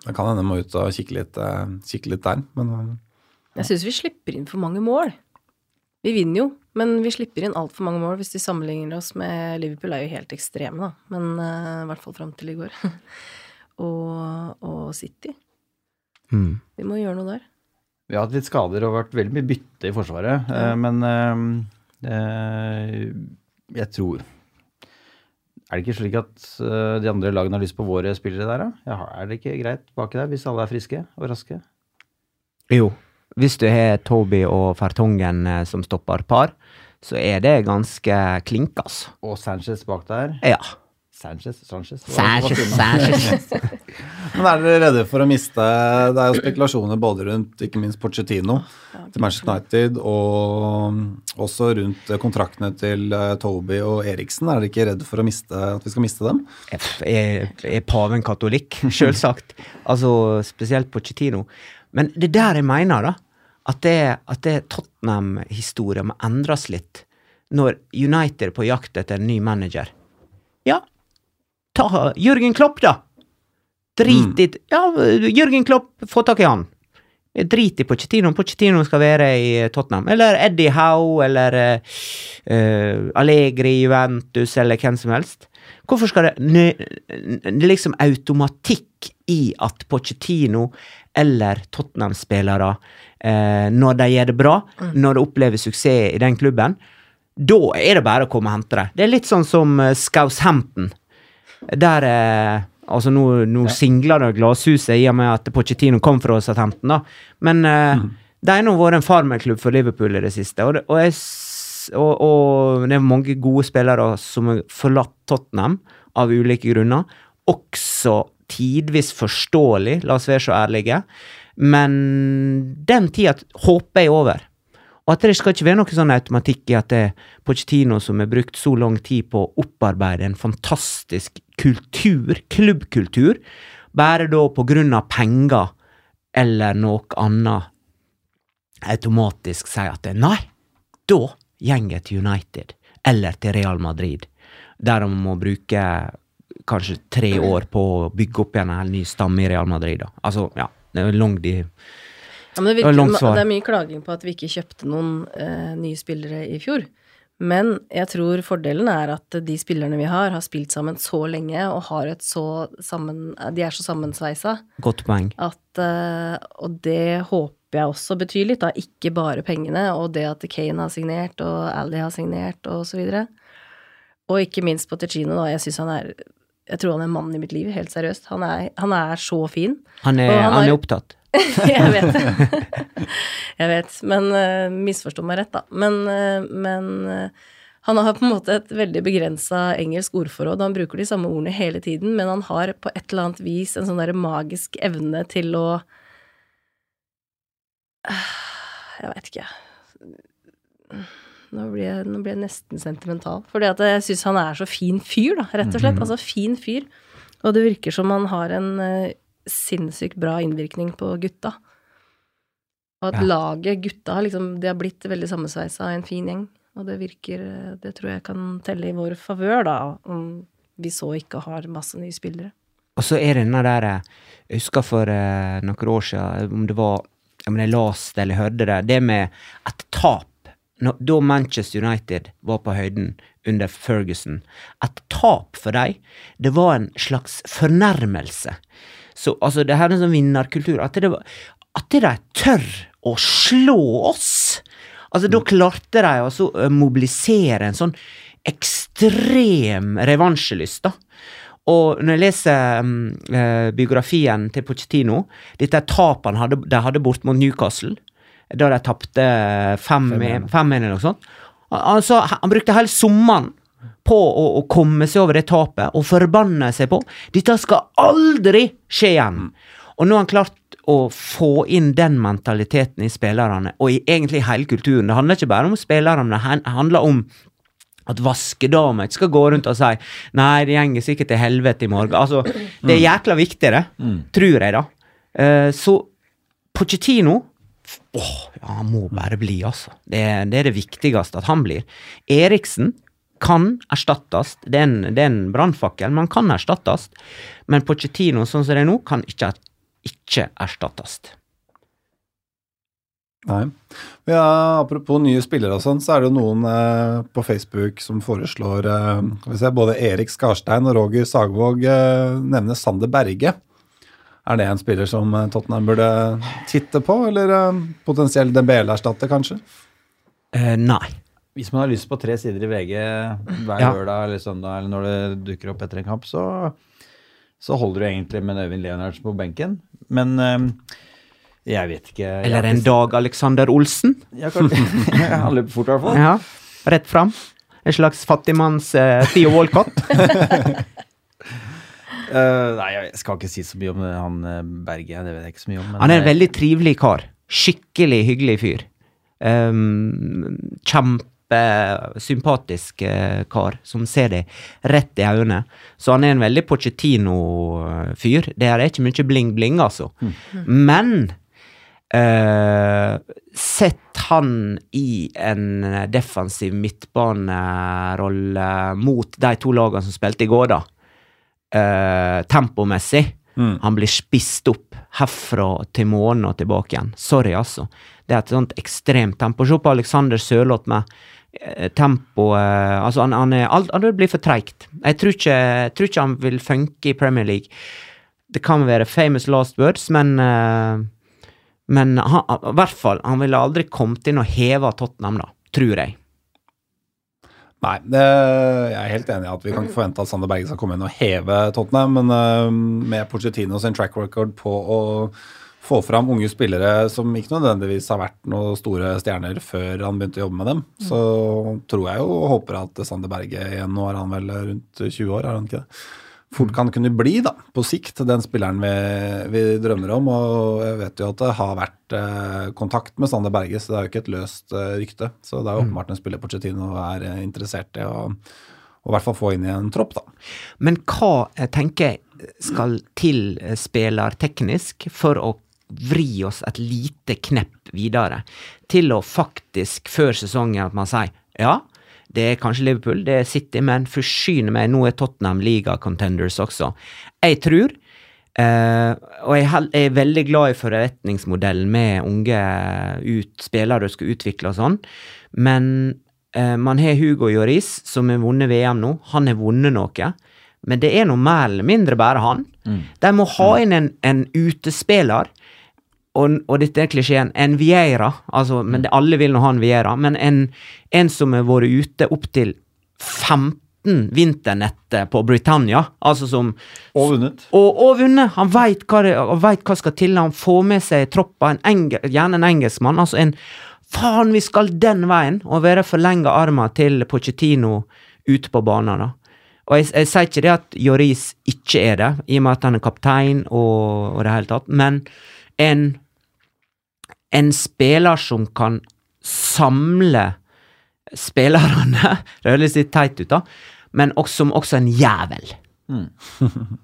det kan hende må ut og kikke litt, kikke litt der. Men ja. Jeg syns vi slipper inn for mange mål. Vi vinner jo, men vi slipper inn altfor mange mål hvis de sammenligner oss med Liverpool. er jo helt ekstreme, da, men uh, i hvert fall fram til i går. og, og City. Mm. Vi må gjøre noe der. Vi har hatt litt skader og vært veldig mye bytte i Forsvaret, eh, men uh, eh, jeg tror Er det ikke slik at de andre lagene har lyst på våre spillere der, da? Ja, er det ikke greit baki der, hvis alle er friske og raske? Jo, hvis du har Toby og Fertongen eh, som stopper par, så er det ganske klink, altså. Og Sanchez bak der. Ja. Sanchez? Sanchez? Sanchez. Sanchez. Men er dere redde for å miste Det er jo spekulasjoner både rundt ikke minst Pochettino til Manchester United, og også rundt kontraktene til eh, Toby og Eriksen. Er dere ikke redde for å miste, at vi skal miste dem? Er, er paven katolikk? Selvsagt. Altså, spesielt Pochettino. Men det er der jeg mener, da. At det, det Tottenham-historia må endres litt. Når United er på jakt etter en ny manager. Ja, ta Jørgen Klopp, da! Drit i Ja, Jørgen Klopp, få tak i han. Drit i Pochettino. Pochettino skal være i Tottenham. Eller Eddie Howe, eller eh, Allegri Juventus, eller hvem som helst. Hvorfor skal det n- liksom automatikk i at Pochettino eller Tottenham-spillere, eh, når de gjør det bra, når de opplever suksess i den klubben, da er det bare å komme og hente dem. Det er litt sånn som eh, Scoushampton, der eh, Altså, nå, nå singler det glasshuset i og med at Pochettino kom fra Southampton, da. Men eh, det har nå vært en farmerklubb for Liverpool i det siste, og, det, og, jeg, og, og det er mange gode spillere som har forlatt Tottenham av ulike grunner. Også tidvis forståelig, la oss være så ærlige. Men den tida håper jeg er over. Og at det skal ikke være noe sånn automatikk i at det er Pochettino som har brukt så lang tid på å opparbeide en fantastisk kultur, klubbkultur, bare da på grunn av penger eller noe annet, automatisk sier at det, nei, da jeg til United eller til Real Madrid, der de må bruke kanskje tre år på å bygge opp igjen en hel ny stamme i Real Madrid. Da. Altså, ja, det er lang de Ja, men det, Det var virker, langt svar. det er mye klaging på at vi ikke kjøpte noen eh, nye spillere i fjor. Men jeg tror fordelen er at de spillerne vi har, har spilt sammen så lenge og har et så sammen, de er så sammensveisa Godt poeng. at eh, Og det håper jeg også betyr litt, da. Ikke bare pengene, og det at Kane har signert, og Ali har signert, og så videre. Og ikke minst på Ticino, da. Jeg syns han er Jeg tror han er mannen i mitt liv, helt seriøst. Han er, han er så fin. Han er, han han er opptatt. jeg vet det. jeg vet. Men uh, misforstå meg rett, da. Men, uh, men uh, han har på en måte et veldig begrensa engelsk ordforråd. Han bruker de samme ordene hele tiden, men han har på et eller annet vis en sånn der magisk evne til å Jeg veit ikke. Nå blir, jeg, nå blir jeg nesten sentimental. Fordi at jeg syns han er så fin fyr, da, rett og slett. Altså fin fyr. Og det virker som han har en uh, sinnssykt bra innvirkning på gutta. Og at Ja. laget, gutta, har liksom, de har blitt veldig sammensveisa en fin gjeng. Og det virker eh, Det tror jeg kan telle i vår favør, da, om vi så ikke har masse nye spillere. Og så er det denne der eh, Jeg husker for uh, noen år siden, om det var om jeg leste eller hørte det, det med et tap når, Da Manchester United var på høyden under Ferguson, et tap for dem, det var en slags fornærmelse. Så altså, det her er en sånn vinnerkultur. At, de tør å slå oss! Altså, da klarte de altså å mobilisere en sånn ekstrem revansjelyst, da. Og når jeg leser um, biografien til Pochettino, dette tapet de hadde bort mot Newcastle, da de tapte 5-1 eller noe sånt. Altså, han brukte hele sommeren på å, å komme seg over det tapet, og forbanne seg på. Dette skal aldri skje igjen! Og nå har han klart å få inn den mentaliteten i spillerne, og i egentlig hele kulturen. Det handler ikke bare om spillerne, det handler om at vaskedamer ikke skal gå rundt og si 'nei, det gjenger sikkert til helvete i morgen'. Altså, det er jækla viktig, det. Tror jeg, da. Uh, så Pochettino Åh, ja, han må bare bli, altså. Det, det er det viktigste at han blir. Eriksen kan erstattes. Det er en, det en brannfakkel, men han kan erstattes. Men Pochettino, sånn som det er nå, kan ikke, ikke erstattes. Nei. Ja, apropos nye spillere og sånn, så er det jo noen eh, på Facebook som foreslår eh, se, Både Erik Skarstein og Roger Sagvåg eh, nevner Sander Berge. Er det en spiller som eh, Tottenham burde titte på, eller eh, potensielt Dembele-erstatte, kanskje? Eh, nei. Hvis man har lyst på tre sider i VG hver Ja. lørdag eller søndag, eller når det dukker opp etter en kamp, så, så holder du egentlig med Øyvind Leonardsen på benken. Men eh, jeg vet ikke jeg Eller en ikke- Dag Alexander Olsen. Ja, kanskje. Han løper fort, i hvert fall. Ja, rett fram. En slags fattigmanns uh, Theo Walcott. Eh, nei, jeg skal ikke si så mye om eh, han eh, Berge. Det vet jeg ikke så mye om. men, Han er en veldig trivelig kar. Skikkelig hyggelig fyr. Um, Kjempesympatisk eh, kar som ser deg rett i øynene. Så han er en veldig Pochettino-fyr. Det er ikke mye bling-bling, altså. Men Uh, Sett han i en defensiv midtbanerolle mot de to lagene som spilte i går, da. Eh, tempomessig. Han blir spist opp herfra til månen og tilbake igjen. Sorry, altså. Det er et sånt ekstremt tempo. Se på Alexander Sørloth med eh, tempo eh, Altså, han, han, er, alt, han blir for treigt. Jeg jeg tror ikke han vil funke i Premier League. Det kan være famous last words, men eh, Men han, i hvert fall, han ville aldri kommet inn og heva Tottenham, da. Tror jeg. Nei, jeg er helt enig i at vi kan ikke forvente at Sander Berge skal komme inn og heve Tottenham, men øh, med Pochettino sin track record på å få fram unge spillere som ikke nødvendigvis har vært noen store stjerner før han begynte å jobbe med dem, så tror jeg jo og håper at Sander Berge igjen, nå er han vel rundt 20 år, er han ikke det? Fort kan kunne bli, da, på sikt, den spilleren vi, vi drømmer om. Og jeg vet jo at det har vært eh, kontakt med Sander Berge, så det er jo ikke et løst eh, rykte. Så det er jo åpenbart en spiller Pochettino er eh, interessert i å i hvert fall få inn i en tropp, da. Men hva jeg tenker jeg skal til spiller spillerteknisk for å vri oss et lite knepp videre? Til å faktisk, før sesongen, at man sier ja, det er kanskje Liverpool, det er City, men forsyne meg, nå er Tottenham liga-contenders også. Jeg tror Eh, og jeg er jeg er veldig glad i forretningsmodellen med unge ut, spillere som skal utvikle og sånn, men eh, man har Hugo Joris, som har vunnet VM nå. Han har vunnet noe, men det er nå mer eller mindre bare han. De må ha inn en, en utespiller, og, og dette er klisjeen, en Vieira, altså, men det, alle vil nå ha en Vieira, men en, en som har vært ute opptil 15 vinternetter på Britannia, altså som Og vunnet. og, og vunnet. Han veit hva, det- vet hva skal til. Han får med seg troppa, en enge, gjerne en engelskmann. Altså en Faen, vi skal den veien! Og være forlenga armer til Pochettino ute på banen. da. Og jeg, jeg sier ikke det at Joris ikke er det, i og med at han er kaptein og, og det hele tatt, men en en spiller som kan samle spillerne Det høres litt teit ut, da, men også, som også en jævel.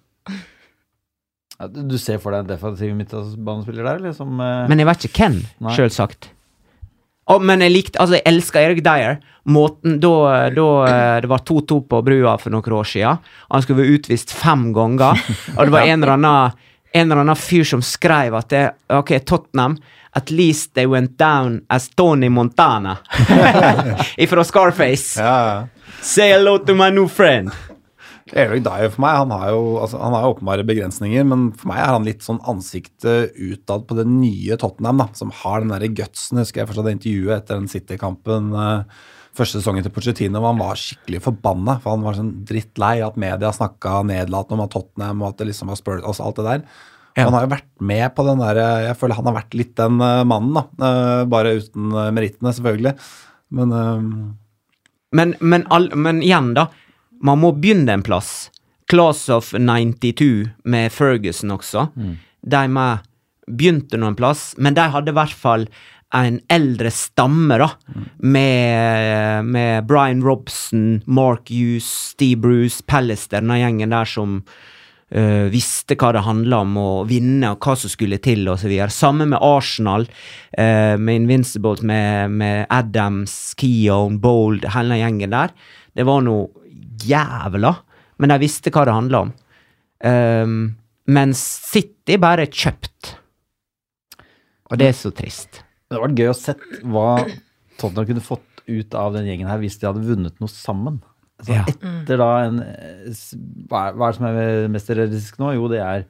Ja, du ser for deg en defensiv midtbanespiller der, Liksom, eh, Men jeg vet ikke hvem, sjølsagt. Å, men jeg likte Altså, jeg elsker Erik Dyer. Måten da, da eh, det var 2-2 på brua for noen år siden. Han skulle være utvist fem ganger, og det var en eller annen en eller annen fyr som skrev at det, ok, Tottenham At least they went down as Tony Montana. Ifra Scarface. Ja, Say hello to my new friend. Eric Dyer for meg, han har jo altså, han har jo åpenbare begrensninger, men for meg er han litt sånn ansiktet utad på det nye Tottenham, da, som har den derre gutsen. Husker jeg fortsatt det intervjuet etter den City-kampen eh, første sesongen til Pochettino, hvor han var skikkelig forbanna, for han var sånn drittlei at media snakka nedlatende om at Tottenham og at det liksom var Spurs, altså alt det der. Ja. Han har jo vært med på den der Jeg føler han har vært litt den eh, mannen, da. Eh, bare uten uh, merittene, selvfølgelig. Men um... Men, men, all, men igjen, da. Man må begynne en plass. Class of 92 med Ferguson også. De med begynte nå en plass, men de hadde i hvert fall en eldre stamme, da. Med, med Brian Robson, Mark Hughes, Steve Bruce, Pallister, den gjengen der som uh, visste hva det handla om å vinne, og hva som skulle til, videre. Samme med Arsenal, uh, med Invincibles, med, med Adams, Keown, Bold, hele den gjengen der. Det var noe jævla, men de visste hva det handla om. Um, mens City bare er kjøpt. Og det er så trist. Det hadde vært gøy å sett hva Tottenham kunne fått ut av den gjengen her hvis de hadde vunnet noe sammen. Altså, Ja. Etter da en eh, hva er, hva er det som er mest realistisk nå? Jo, det er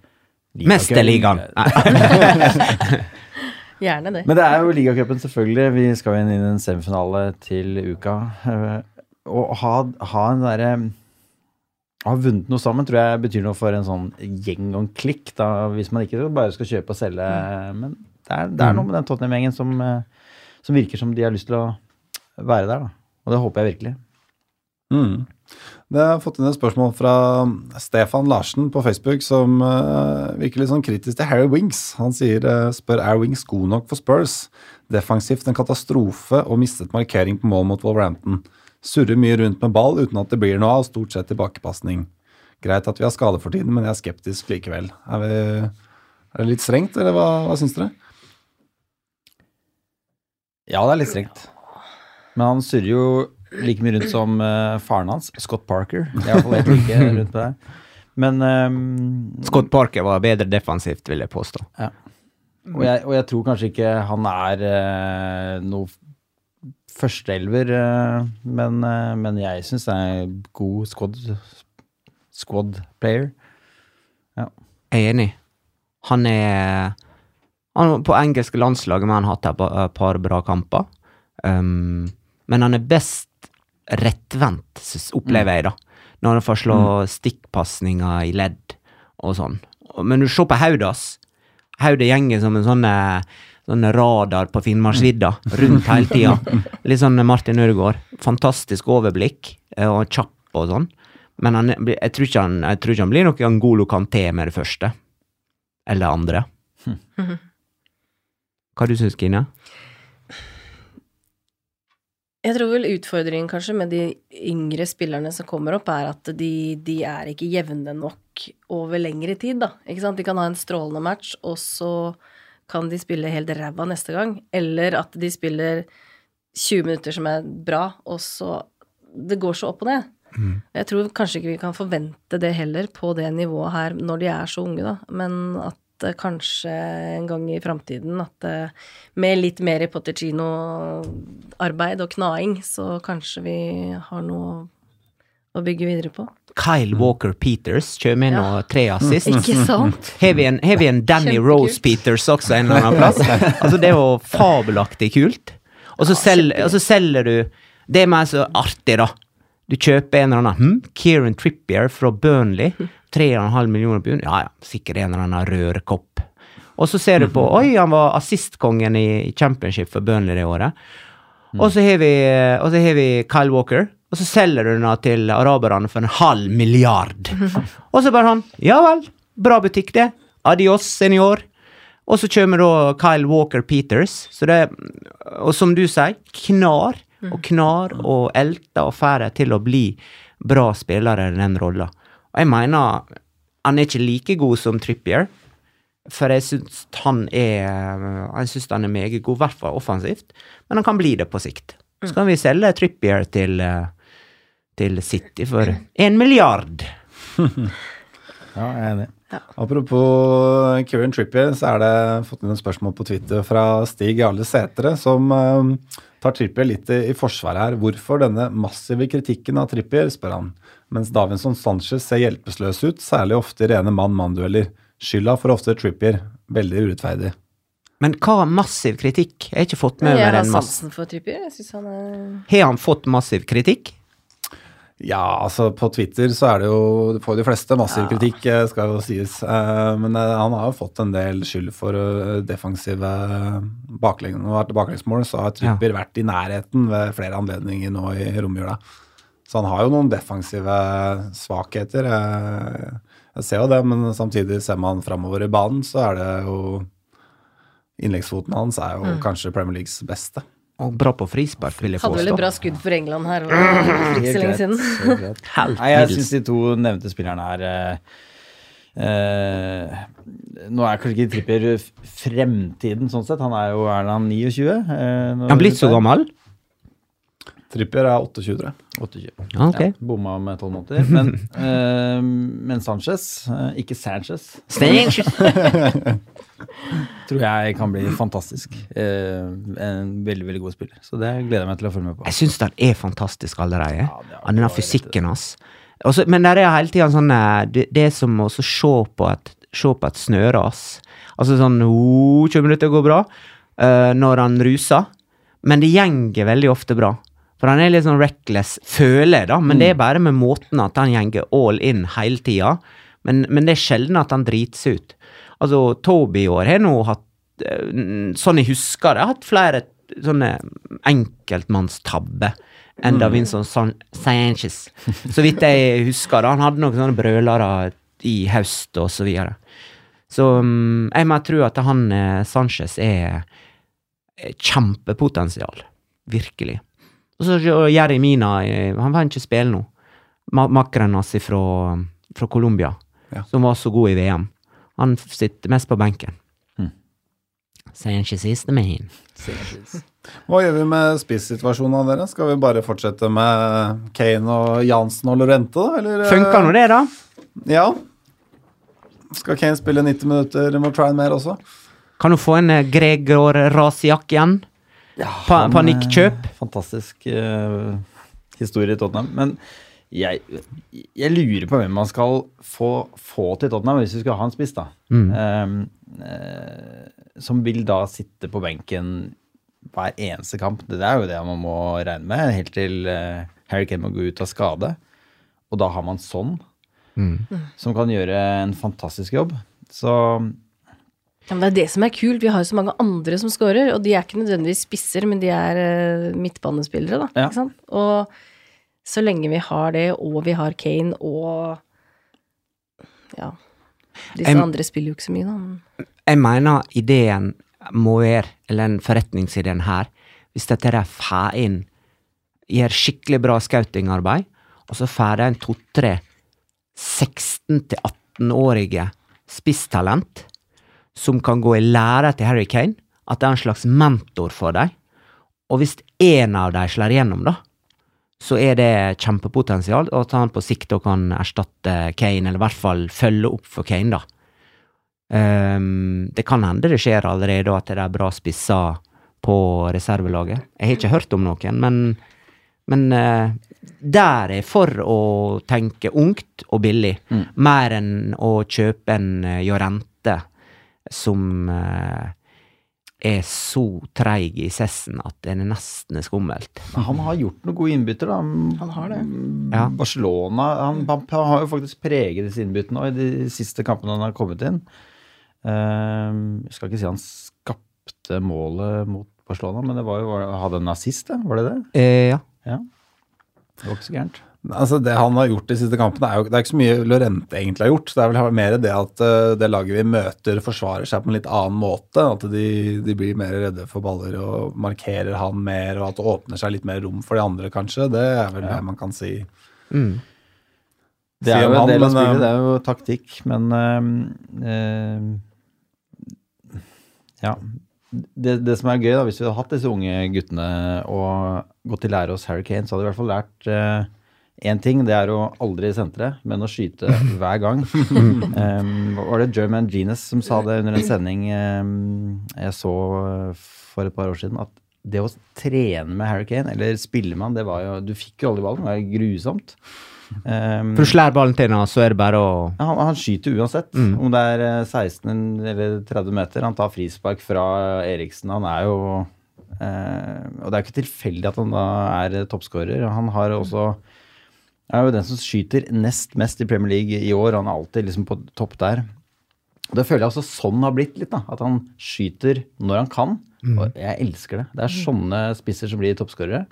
Mesterligaen! Gjerne det. Men det er jo ligacupen, selvfølgelig. Vi skal jo inn i en semifinale til uka. Eh, Å ha, ha en derre ha vunnet noe sammen tror jeg betyr noe for en sånn gjeng og en klikk, da, hvis man ikke bare skal kjøpe og selge. Men det er, det er noe med den Tottenham-gjengen som, eh, som virker som de har lyst til å være der, da. Og det håper jeg virkelig. Mm. Det har fått inn et spørsmål fra Stefan Larsen på Facebook som uh, virker litt sånn kritisk til Harry Wings. Han sier uh, spør er Wings god nok for Spurs. Defensivt en katastrofe og mistet markering på mål mot Wolverhampton. Surrer mye rundt med ball uten at det blir noe av, stort sett tilbakepasning. Greit at vi har skade for tiden, men jeg er skeptisk likevel. Er, vi, er det litt strengt, eller hva, hva syns dere? Ja, det er litt strengt. Men han surrer jo like mye rundt som uh, faren hans, Scott Parker. Jeg er i helt like rundt på det. Men um, Scott Parker var bedre defensivt, vil jeg påstå. Og jeg, og jeg tror kanskje ikke han er uh, noe førsteelver, uh, men, uh, men jeg syns det er en god squad, squad player. Jeg er enig. Han er han, På engelske landslaget har han hatt et par bra kamper. Um, men han er best rettvendt, opplever jeg, da. Når han får slå stikkpasninger i ledd og sånn. Men du ser på Haudas. hans. Hodet gjenger som en sånn sånn radar på Finnmarksvidda, rundt hele tida. Litt sånn Martin Ødegaard. Fantastisk overblikk, eh, og kjapp og sånn. Men han, jeg, tror ikke han, jeg tror ikke han blir noe Angolo Kanté med det første. Eller andre. Hva du syns Kine? Jeg tror vel utfordringen kanskje med de yngre spillerne som kommer opp, er at de, de er ikke jevne nok over lengre tid, da. Ikke sant? De kan ha en strålende match, og så kan de spille helt ræva neste gang. Eller at de spiller 20 minutter som er bra, og så Det går så opp og ned. Jeg tror kanskje ikke vi kan forvente det heller på det nivået her når de er så unge, da. Men at eh, kanskje en gang i framtiden at eh, med litt mer Potticino-arbeid og knaing, så kanskje vi har noe å bygge videre på. Kyle Walker Peters kommer inn Ja. og tre assist. Ikke sant? Har vi en, har vi en Danny. Rose Peters også en eller annen plass? altså, det er jo fabelaktig kult. Og så, selger, og så selger du Det er mer så artig, da. Du kjøper en eller annen hm, Kieran Trippier fra Burnley. 3,5 millioner pund. Ja ja, sikkert en eller annen rørkopp. Og så ser du på Oi, han var assistkongen i championship for Burnley det året. Og så har vi, og så har vi Kyle Walker, og så selger du den til araberne for en halv milliard. Og så bare han Ja vel, bra butikk, det. Adios, senior. Og så kommer da Kyle Walker Peters, så det, og som du sier, knar og knar og elter og får til å bli bra spillere i den rolla. Og jeg mener han er ikke like god som Trippier, for jeg syns han er Jeg synes han er meget god, i hvert fall offensivt, men han kan bli det på sikt. Så kan vi selge Trippier til, til City for en milliard. Ja, jeg er enig. Apropos Kieran Trippier, så er det fått inn et spørsmål på Twitter fra Stig Jarle Sætre, som eh, tar Trippier litt i, forsvaret her. Hvorfor denne massive kritikken av Trippier, spør han. Mens Davinson Sanchez ser hjelpeløs ut, særlig ofte i rene mann-mann-dueller. Skylda for ofte Trippier. Veldig urettferdig. Men hva massiv kritikk? Jeg har ikke fått med meg den. Jeg har sansen for Trippier. Jeg syns han er Har han fått massiv kritikk? Ja, altså på Twitter så er det jo Får de fleste massiv kritikk, eh, skal jo sies. Eh, Men eh, han har jo fått en del skyld for defensive baklengs, baklengsmål. Så har Trippier vært i nærheten ved flere anledninger nå i romjula. Så han har jo noen defensive svakheter. Jeg, ser jo det, men samtidig ser man framover i banen, så er det jo Innleggsfoten hans er jo kanskje Premier Leagues beste. Og bra på frispark, vil jeg Hadde vel et påstå. bra skudd for England her for ikke så lenge siden. Nei, jeg syns de to nevnte spillerne her eh, eh, Nå er kanskje ikke Tripper fremtiden sånn sett. Han er jo er han 29? Eh, Er han blitt så gammel? Trippier er 28, tror jeg. 28. Ja, ok. Ja, bomma med tolv måneder. Men, eh, men Sanchez, eh, ikke Sanchez, tror jeg kan bli fantastisk. Eh, en veldig, veldig god spiller. Så det gleder jeg meg til å følge med på. Jeg syns han er fantastisk allerede. Ja, er den fysikken hans. Men det er hele tida sånn eh, det, det er som å så se på et se på et snøras. Altså sånn oh, 20 minutter går bra Uh, når han ruser, men det gjenger veldig ofte bra. For han er litt sånn reckless, føler jeg, da, men det er bare med måten at han gjenger all in hele tida. Men, men det er sjelden at han drites ut. Altså, Toby i år har nå hatt eh, Sånn jeg husker det, har hatt flere sånne enkeltmannstabber enn da Vincent San Sanchez. Så vidt jeg husker, da. Han hadde noen sånne brølere i høst og så videre. Så mm, jeg må tro at han eh, Sanchez er er kjempepotensial. Virkelig. Og så Jerry Mina, eh, han vil ikke spille nå. Ma Makkeren hans fra, fra Colombia, Ja. som var så god i VM. Han sitter mest på benken. Mm. ikke siste med main. Hva gjør vi med spissituasjonen av dere? Skal vi bare fortsette med Kane og Jansen og Lorente, da? Eller, eh, Funka nå det, da? Ja. Skal Kane spille 90 minutter mot Trine mer også? Kan du få en eh, Gregor Rasiak igjen? Pa panikkjøp? eh, Fantastisk uh, historie i Tottenham. Men jeg, jeg lurer på hvem man skal få, få til Tottenham hvis vi skal ha en spiss, da. Mm. Um, uh, som vil da sitte på benken hver eneste kamp. Det er jo det man må regne med, helt til uh, Harry Kane må gå ut av skade. Og da har man sånn, som kan gjøre en fantastisk jobb. Så Ja, men det er det som er kult. Vi har jo så mange andre som scorer, og de er ikke nødvendigvis spisser, men de er eh, midtbanespillere, da. Ja. Og så lenge vi har det, og vi har Kane og Ja. Disse jeg, andre spiller jo ikke så mye, da. Jeg mener ideen må være, eller den forretningsideen her, hvis dette er får inn Gjør skikkelig bra scoutingarbeid, og så får de en to-tre 16-18-årige spisstalent som kan gå i lære til Harry Kane, at det er en slags mentor for dem. Og hvis én av dem slår igjennom, da, så er det kjempepotensial, og at han på sikt kan erstatte Kane, eller i hvert fall følge opp for Kane, da. Um, det kan hende det skjer allerede, og at det er bra spisser på reservelaget. Jeg har ikke hørt om noen, men, men uh, der er for å tenke ungt og billig, mer enn å kjøpe en Jorente som eh, er så treig i sessen at det er nesten er skummelt. han har gjort noen gode innbytter, da. Han har det. Ja. Barcelona han, han, han har jo faktisk preget disse innbyttene i de siste kampene han har kommet inn. Uh, jeg skal ikke si han skapte målet mot Barcelona, men det var jo hadde en nazist, da? Var det det? Eh, ja. Ja. Det var ikke så gærent. Altså Det han har gjort de siste kampene, er jo det er ikke så mye Lorente egentlig har gjort. Det er vel mer det at eh, det laget vi møter, forsvarer seg på en litt annen måte. At de, de blir mer redde for baller og markerer han mer, og at det åpner seg litt mer rom for de andre, kanskje. Det er vel det man kan si. Mm. Det er jo en del av spillet, eh, det er jo taktikk, men øh, øh, Ja. Det, det som er gøy, da, hvis vi hadde hatt disse unge guttene og gått til lære hos Harry Kane, så hadde vi i hvert fall lært én ting. Det er å aldri sentre, men å skyte hver gang. um, var det German Genus som sa det under en sending um, jeg så eh, for et par år siden? At det å trene med Harry Kane, eller spille med han, det var jo Du fikk jo aldri ballen, det var grusomt. Um, For du slår ballen til ham, så er det bare å han, han skyter uansett, om det er eh, 16 eller 30 meter. Han tar frispark fra Eriksen. Han er jo uh, Og det er jo ikke tilfeldig at han da er eh, toppskårer. Han har også er jo den som skyter nest mest i Premier League i år. Han er alltid liksom på topp der. Det føler jeg også sånn har blitt litt. da, At han skyter når han kan. Og jeg elsker det. Det er sånne spisser som blir toppskårere.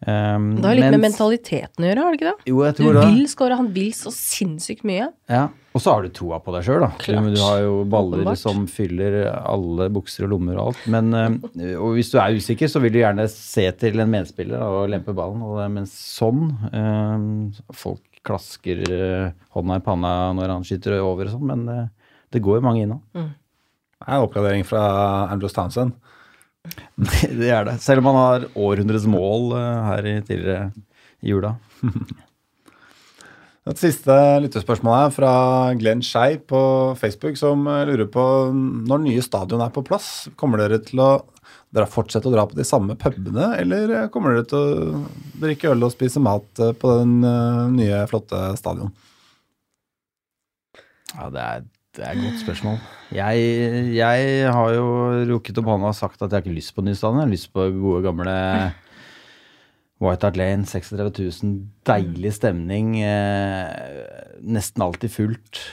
Um, Det har litt med mentaliteten å gjøre, har det ikke det? Jo, jeg Du tror det. vil score, han vil så sinnssykt mye. Ja, og så har du troa på deg sjøl, da. Klart. Du, du har jo baller Åpenbart. som fyller alle bukser og lommer og alt. Men eh, og hvis du er usikker, så vil du gjerne se til en medspiller og lempe ballen. Og det, men sånn eh, Folk klasker eh, hånda i panna når han skyter over og sånn, men eh, det går jo mange inn Mm. Det er en oppgradering fra Andrew Townsend. det er det. Selv om man har århundrets mål eh, her i tidligere i jula. Et siste lyttespørsmål her fra Glenn Skei på Facebook, som eh, lurer på når nye stadion er på plass, kommer dere til å dere fortsette å dra på de samme pubene, eller eh, kommer dere til å drikke øl og spise mat på den nye, flotte stadion? Ja, det er Det er et godt spørsmål. Jeg, jeg har jo rukket opp hånda og sagt at jeg har ikke lyst på ny stadion. Jeg har lyst på gode, gamle White Hart Lane, 36 000. Deilig stemning. Eh, nesten alltid fullt.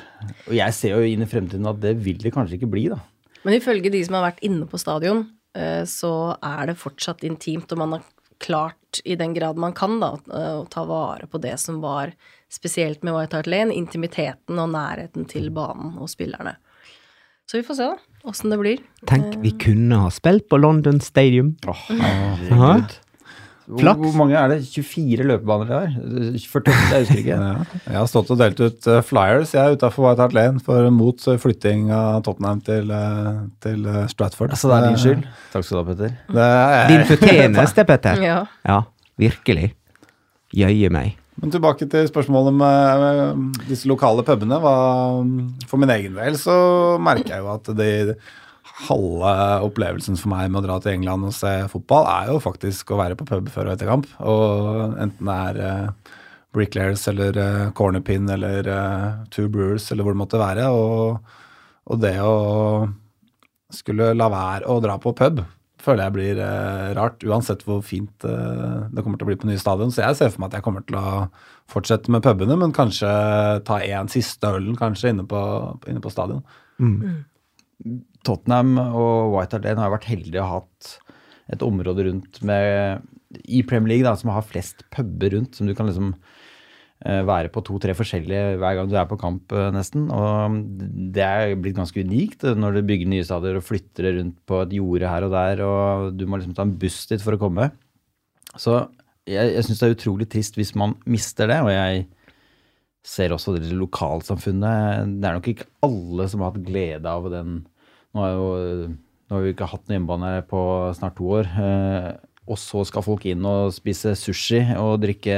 Og jeg ser jo inn i fremtiden at det vil det kanskje ikke bli, da. Men ifølge de som har vært inne på stadion, eh, så er det fortsatt intimt, og man har klart, i den grad man kan, da, å ta vare på det som var spesielt med White Hart Lane, intimiteten og nærheten til banen og spillerne. Så vi får se, da, åssen det blir. Tenk, vi kunne ha spilt på London Stadium. Oh, herregud. Hvor, Flaks. hvor mange er det? 24 løpebaner de har? 48, jeg husker ikke. Ja. Jeg har stått og delt ut eh, flyers jeg er utafor White Hart Lane for, mot eh, flytting av Tottenham til, eh, til eh, Stratford. Så det er din skyld? Takk skal du ha, Petter. Er, Din fortjeneste, Petter. Ja. Ja, virkelig. Jøye meg. Men tilbake til spørsmålet med, med disse lokale pubene. For min egen del så merker jeg jo at de, halve opplevelsen for meg med å dra til England og se fotball, er jo faktisk å være på pub før og etter kamp. Og enten det er eh, Bricklayers eller Cornerpin eller eh, Two Brewers eller hvor det måtte være. Og, og det å skulle la være å dra på pub føler jeg blir eh, rart, uansett hvor fint eh, det kommer til å bli på nye stadion. Så jeg ser for meg at jeg kommer til å fortsette med pubene, men kanskje ta en siste ølen kanskje inne på, inne på stadion. Tottenham og White Hart Lane har vært heldige ha hatt et område rundt med, i Premier League da, som har flest puber rundt, som du kan liksom eh, være på to-tre forskjellige hver gang du er på kamp, eh, nesten. Og det er blitt ganske unikt eh, når du bygger nye stadier og flytter det rundt på et jorde her og der, og du må liksom ta en buss dit for å komme. Så jeg, jeg syns det er utrolig trist hvis man mister det, og jeg ser også det lokalsamfunnet. Det er nok ikke alle som har hatt glede av den Nå har, jo, nå har vi ikke hatt noen hjemmebane på snart to år. Eh, og så skal folk inn og spise sushi og drikke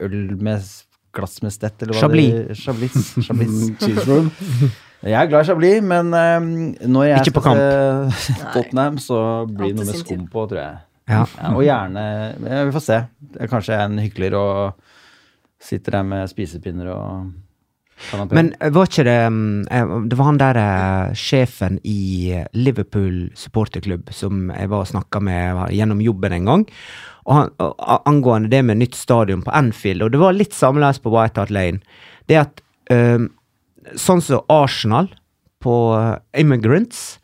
øl med glass med stett, eller hva Chablis. det Chablis. Chablis. Cheese room. Jeg er glad i Chablis, men um, når jeg Ikke på skal Tottenham, så blir det noe med skum på, tror jeg. Ja. Ja, og gjerne ja, Vi får se. Jeg Kanskje jeg er en hykler og sitter der med spisepinner og. Men var ikke det mm, eh, Det var han der eh, sjefen i Liverpool supporterklubb som jeg var og snakka med gjennom jobben en gang. Han, angående det med nytt stadion på Anfield, og det var litt sammenlignet på White Hart Lane. Det at um, Sånn som Arsenal på eh, Immigrants.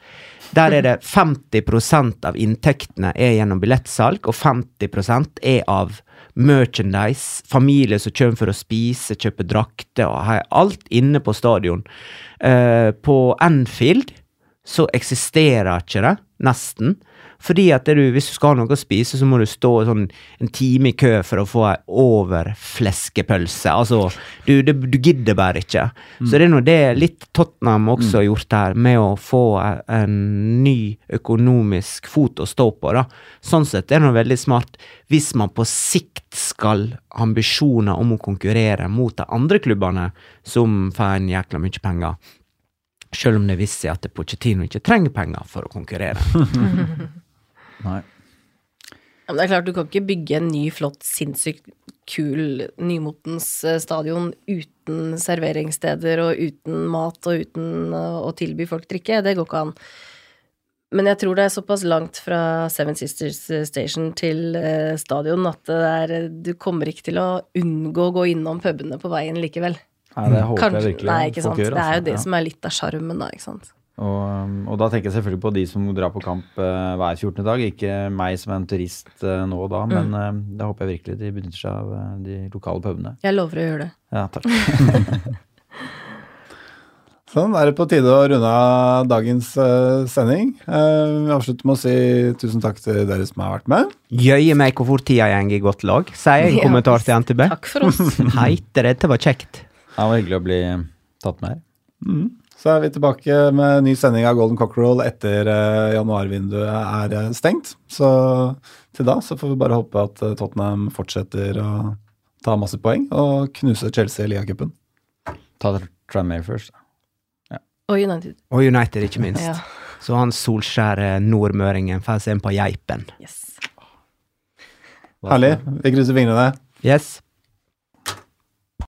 Der er det 50% av inntektene er gjennom billettsalg, og 50% er av merchandise. Familier som kommer for å spise, kjøpe drakter og har alt inne på stadion. Uh, på Anfield så eksisterer ikke det, nesten. Fordi at du, hvis du skal ha noe å spise, så må du stå sånn en time i kø for å få ei overfleskepølse. Altså, du, du, du gidder bare ikke. Så det er nå det litt Tottenham også har gjort her, med å få en ny økonomisk fot å stå på. da. Sånn sett er det noe veldig smart hvis man på sikt skal ambisjoner om å konkurrere mot de andre klubbene som får en jækla mye penger. Selv om det viser seg at Pochettino ikke trenger penger for å konkurrere. Nei. Ja, men det er klart, du kan ikke bygge en ny, flott, sinnssykt kul nymotens eh, stadion uten serveringssteder og uten mat og uten eh, å tilby folk drikke. Det går ikke an. Men jeg tror det er såpass langt fra Seven Sisters Station til eh, stadion at det er, du kommer ikke til å unngå å gå innom pubene på veien likevel. Nei, det håper Kanskje, jeg virkelig nei, ikke sant. gjør, det er jo altså. det Ja. som er litt av sjarmen, da, ikke sant. Og, um, og da tenker jeg selvfølgelig på de som drar på kamp uh, hver 14. dag. Ikke meg som er en turist uh, nå og da, Mm. men uh, da håper jeg virkelig de benytter seg av uh, de lokale pubene. Jeg lover å gjøre det. Ja, takk. Sånn, da er det på tide å runde av dagens sending. Eh, vi avslutter med å si tusen takk til dere som har vært med. Jøye meg hvor fort tida går i godt lag, sier jeg i Ja, kommentar til NTB. Takk for oss. Heite, dette var kjekt. Det var hyggelig å bli tatt med her. Så er vi tilbake med ny sending av Golden Cockerel etter eh, januarvinduet er eh, stengt. Så til da så får vi bare håpe at eh, Tottenham fortsetter å ta masse poeng og knuse Chelsea i ligacupen. Ta Tranmere først. Og United. Og United, ikke minst. Ja. Så han solskjære nordmøringen får seg en på geipen. Yes. Herlig. Vi krysser fingrene. Yes.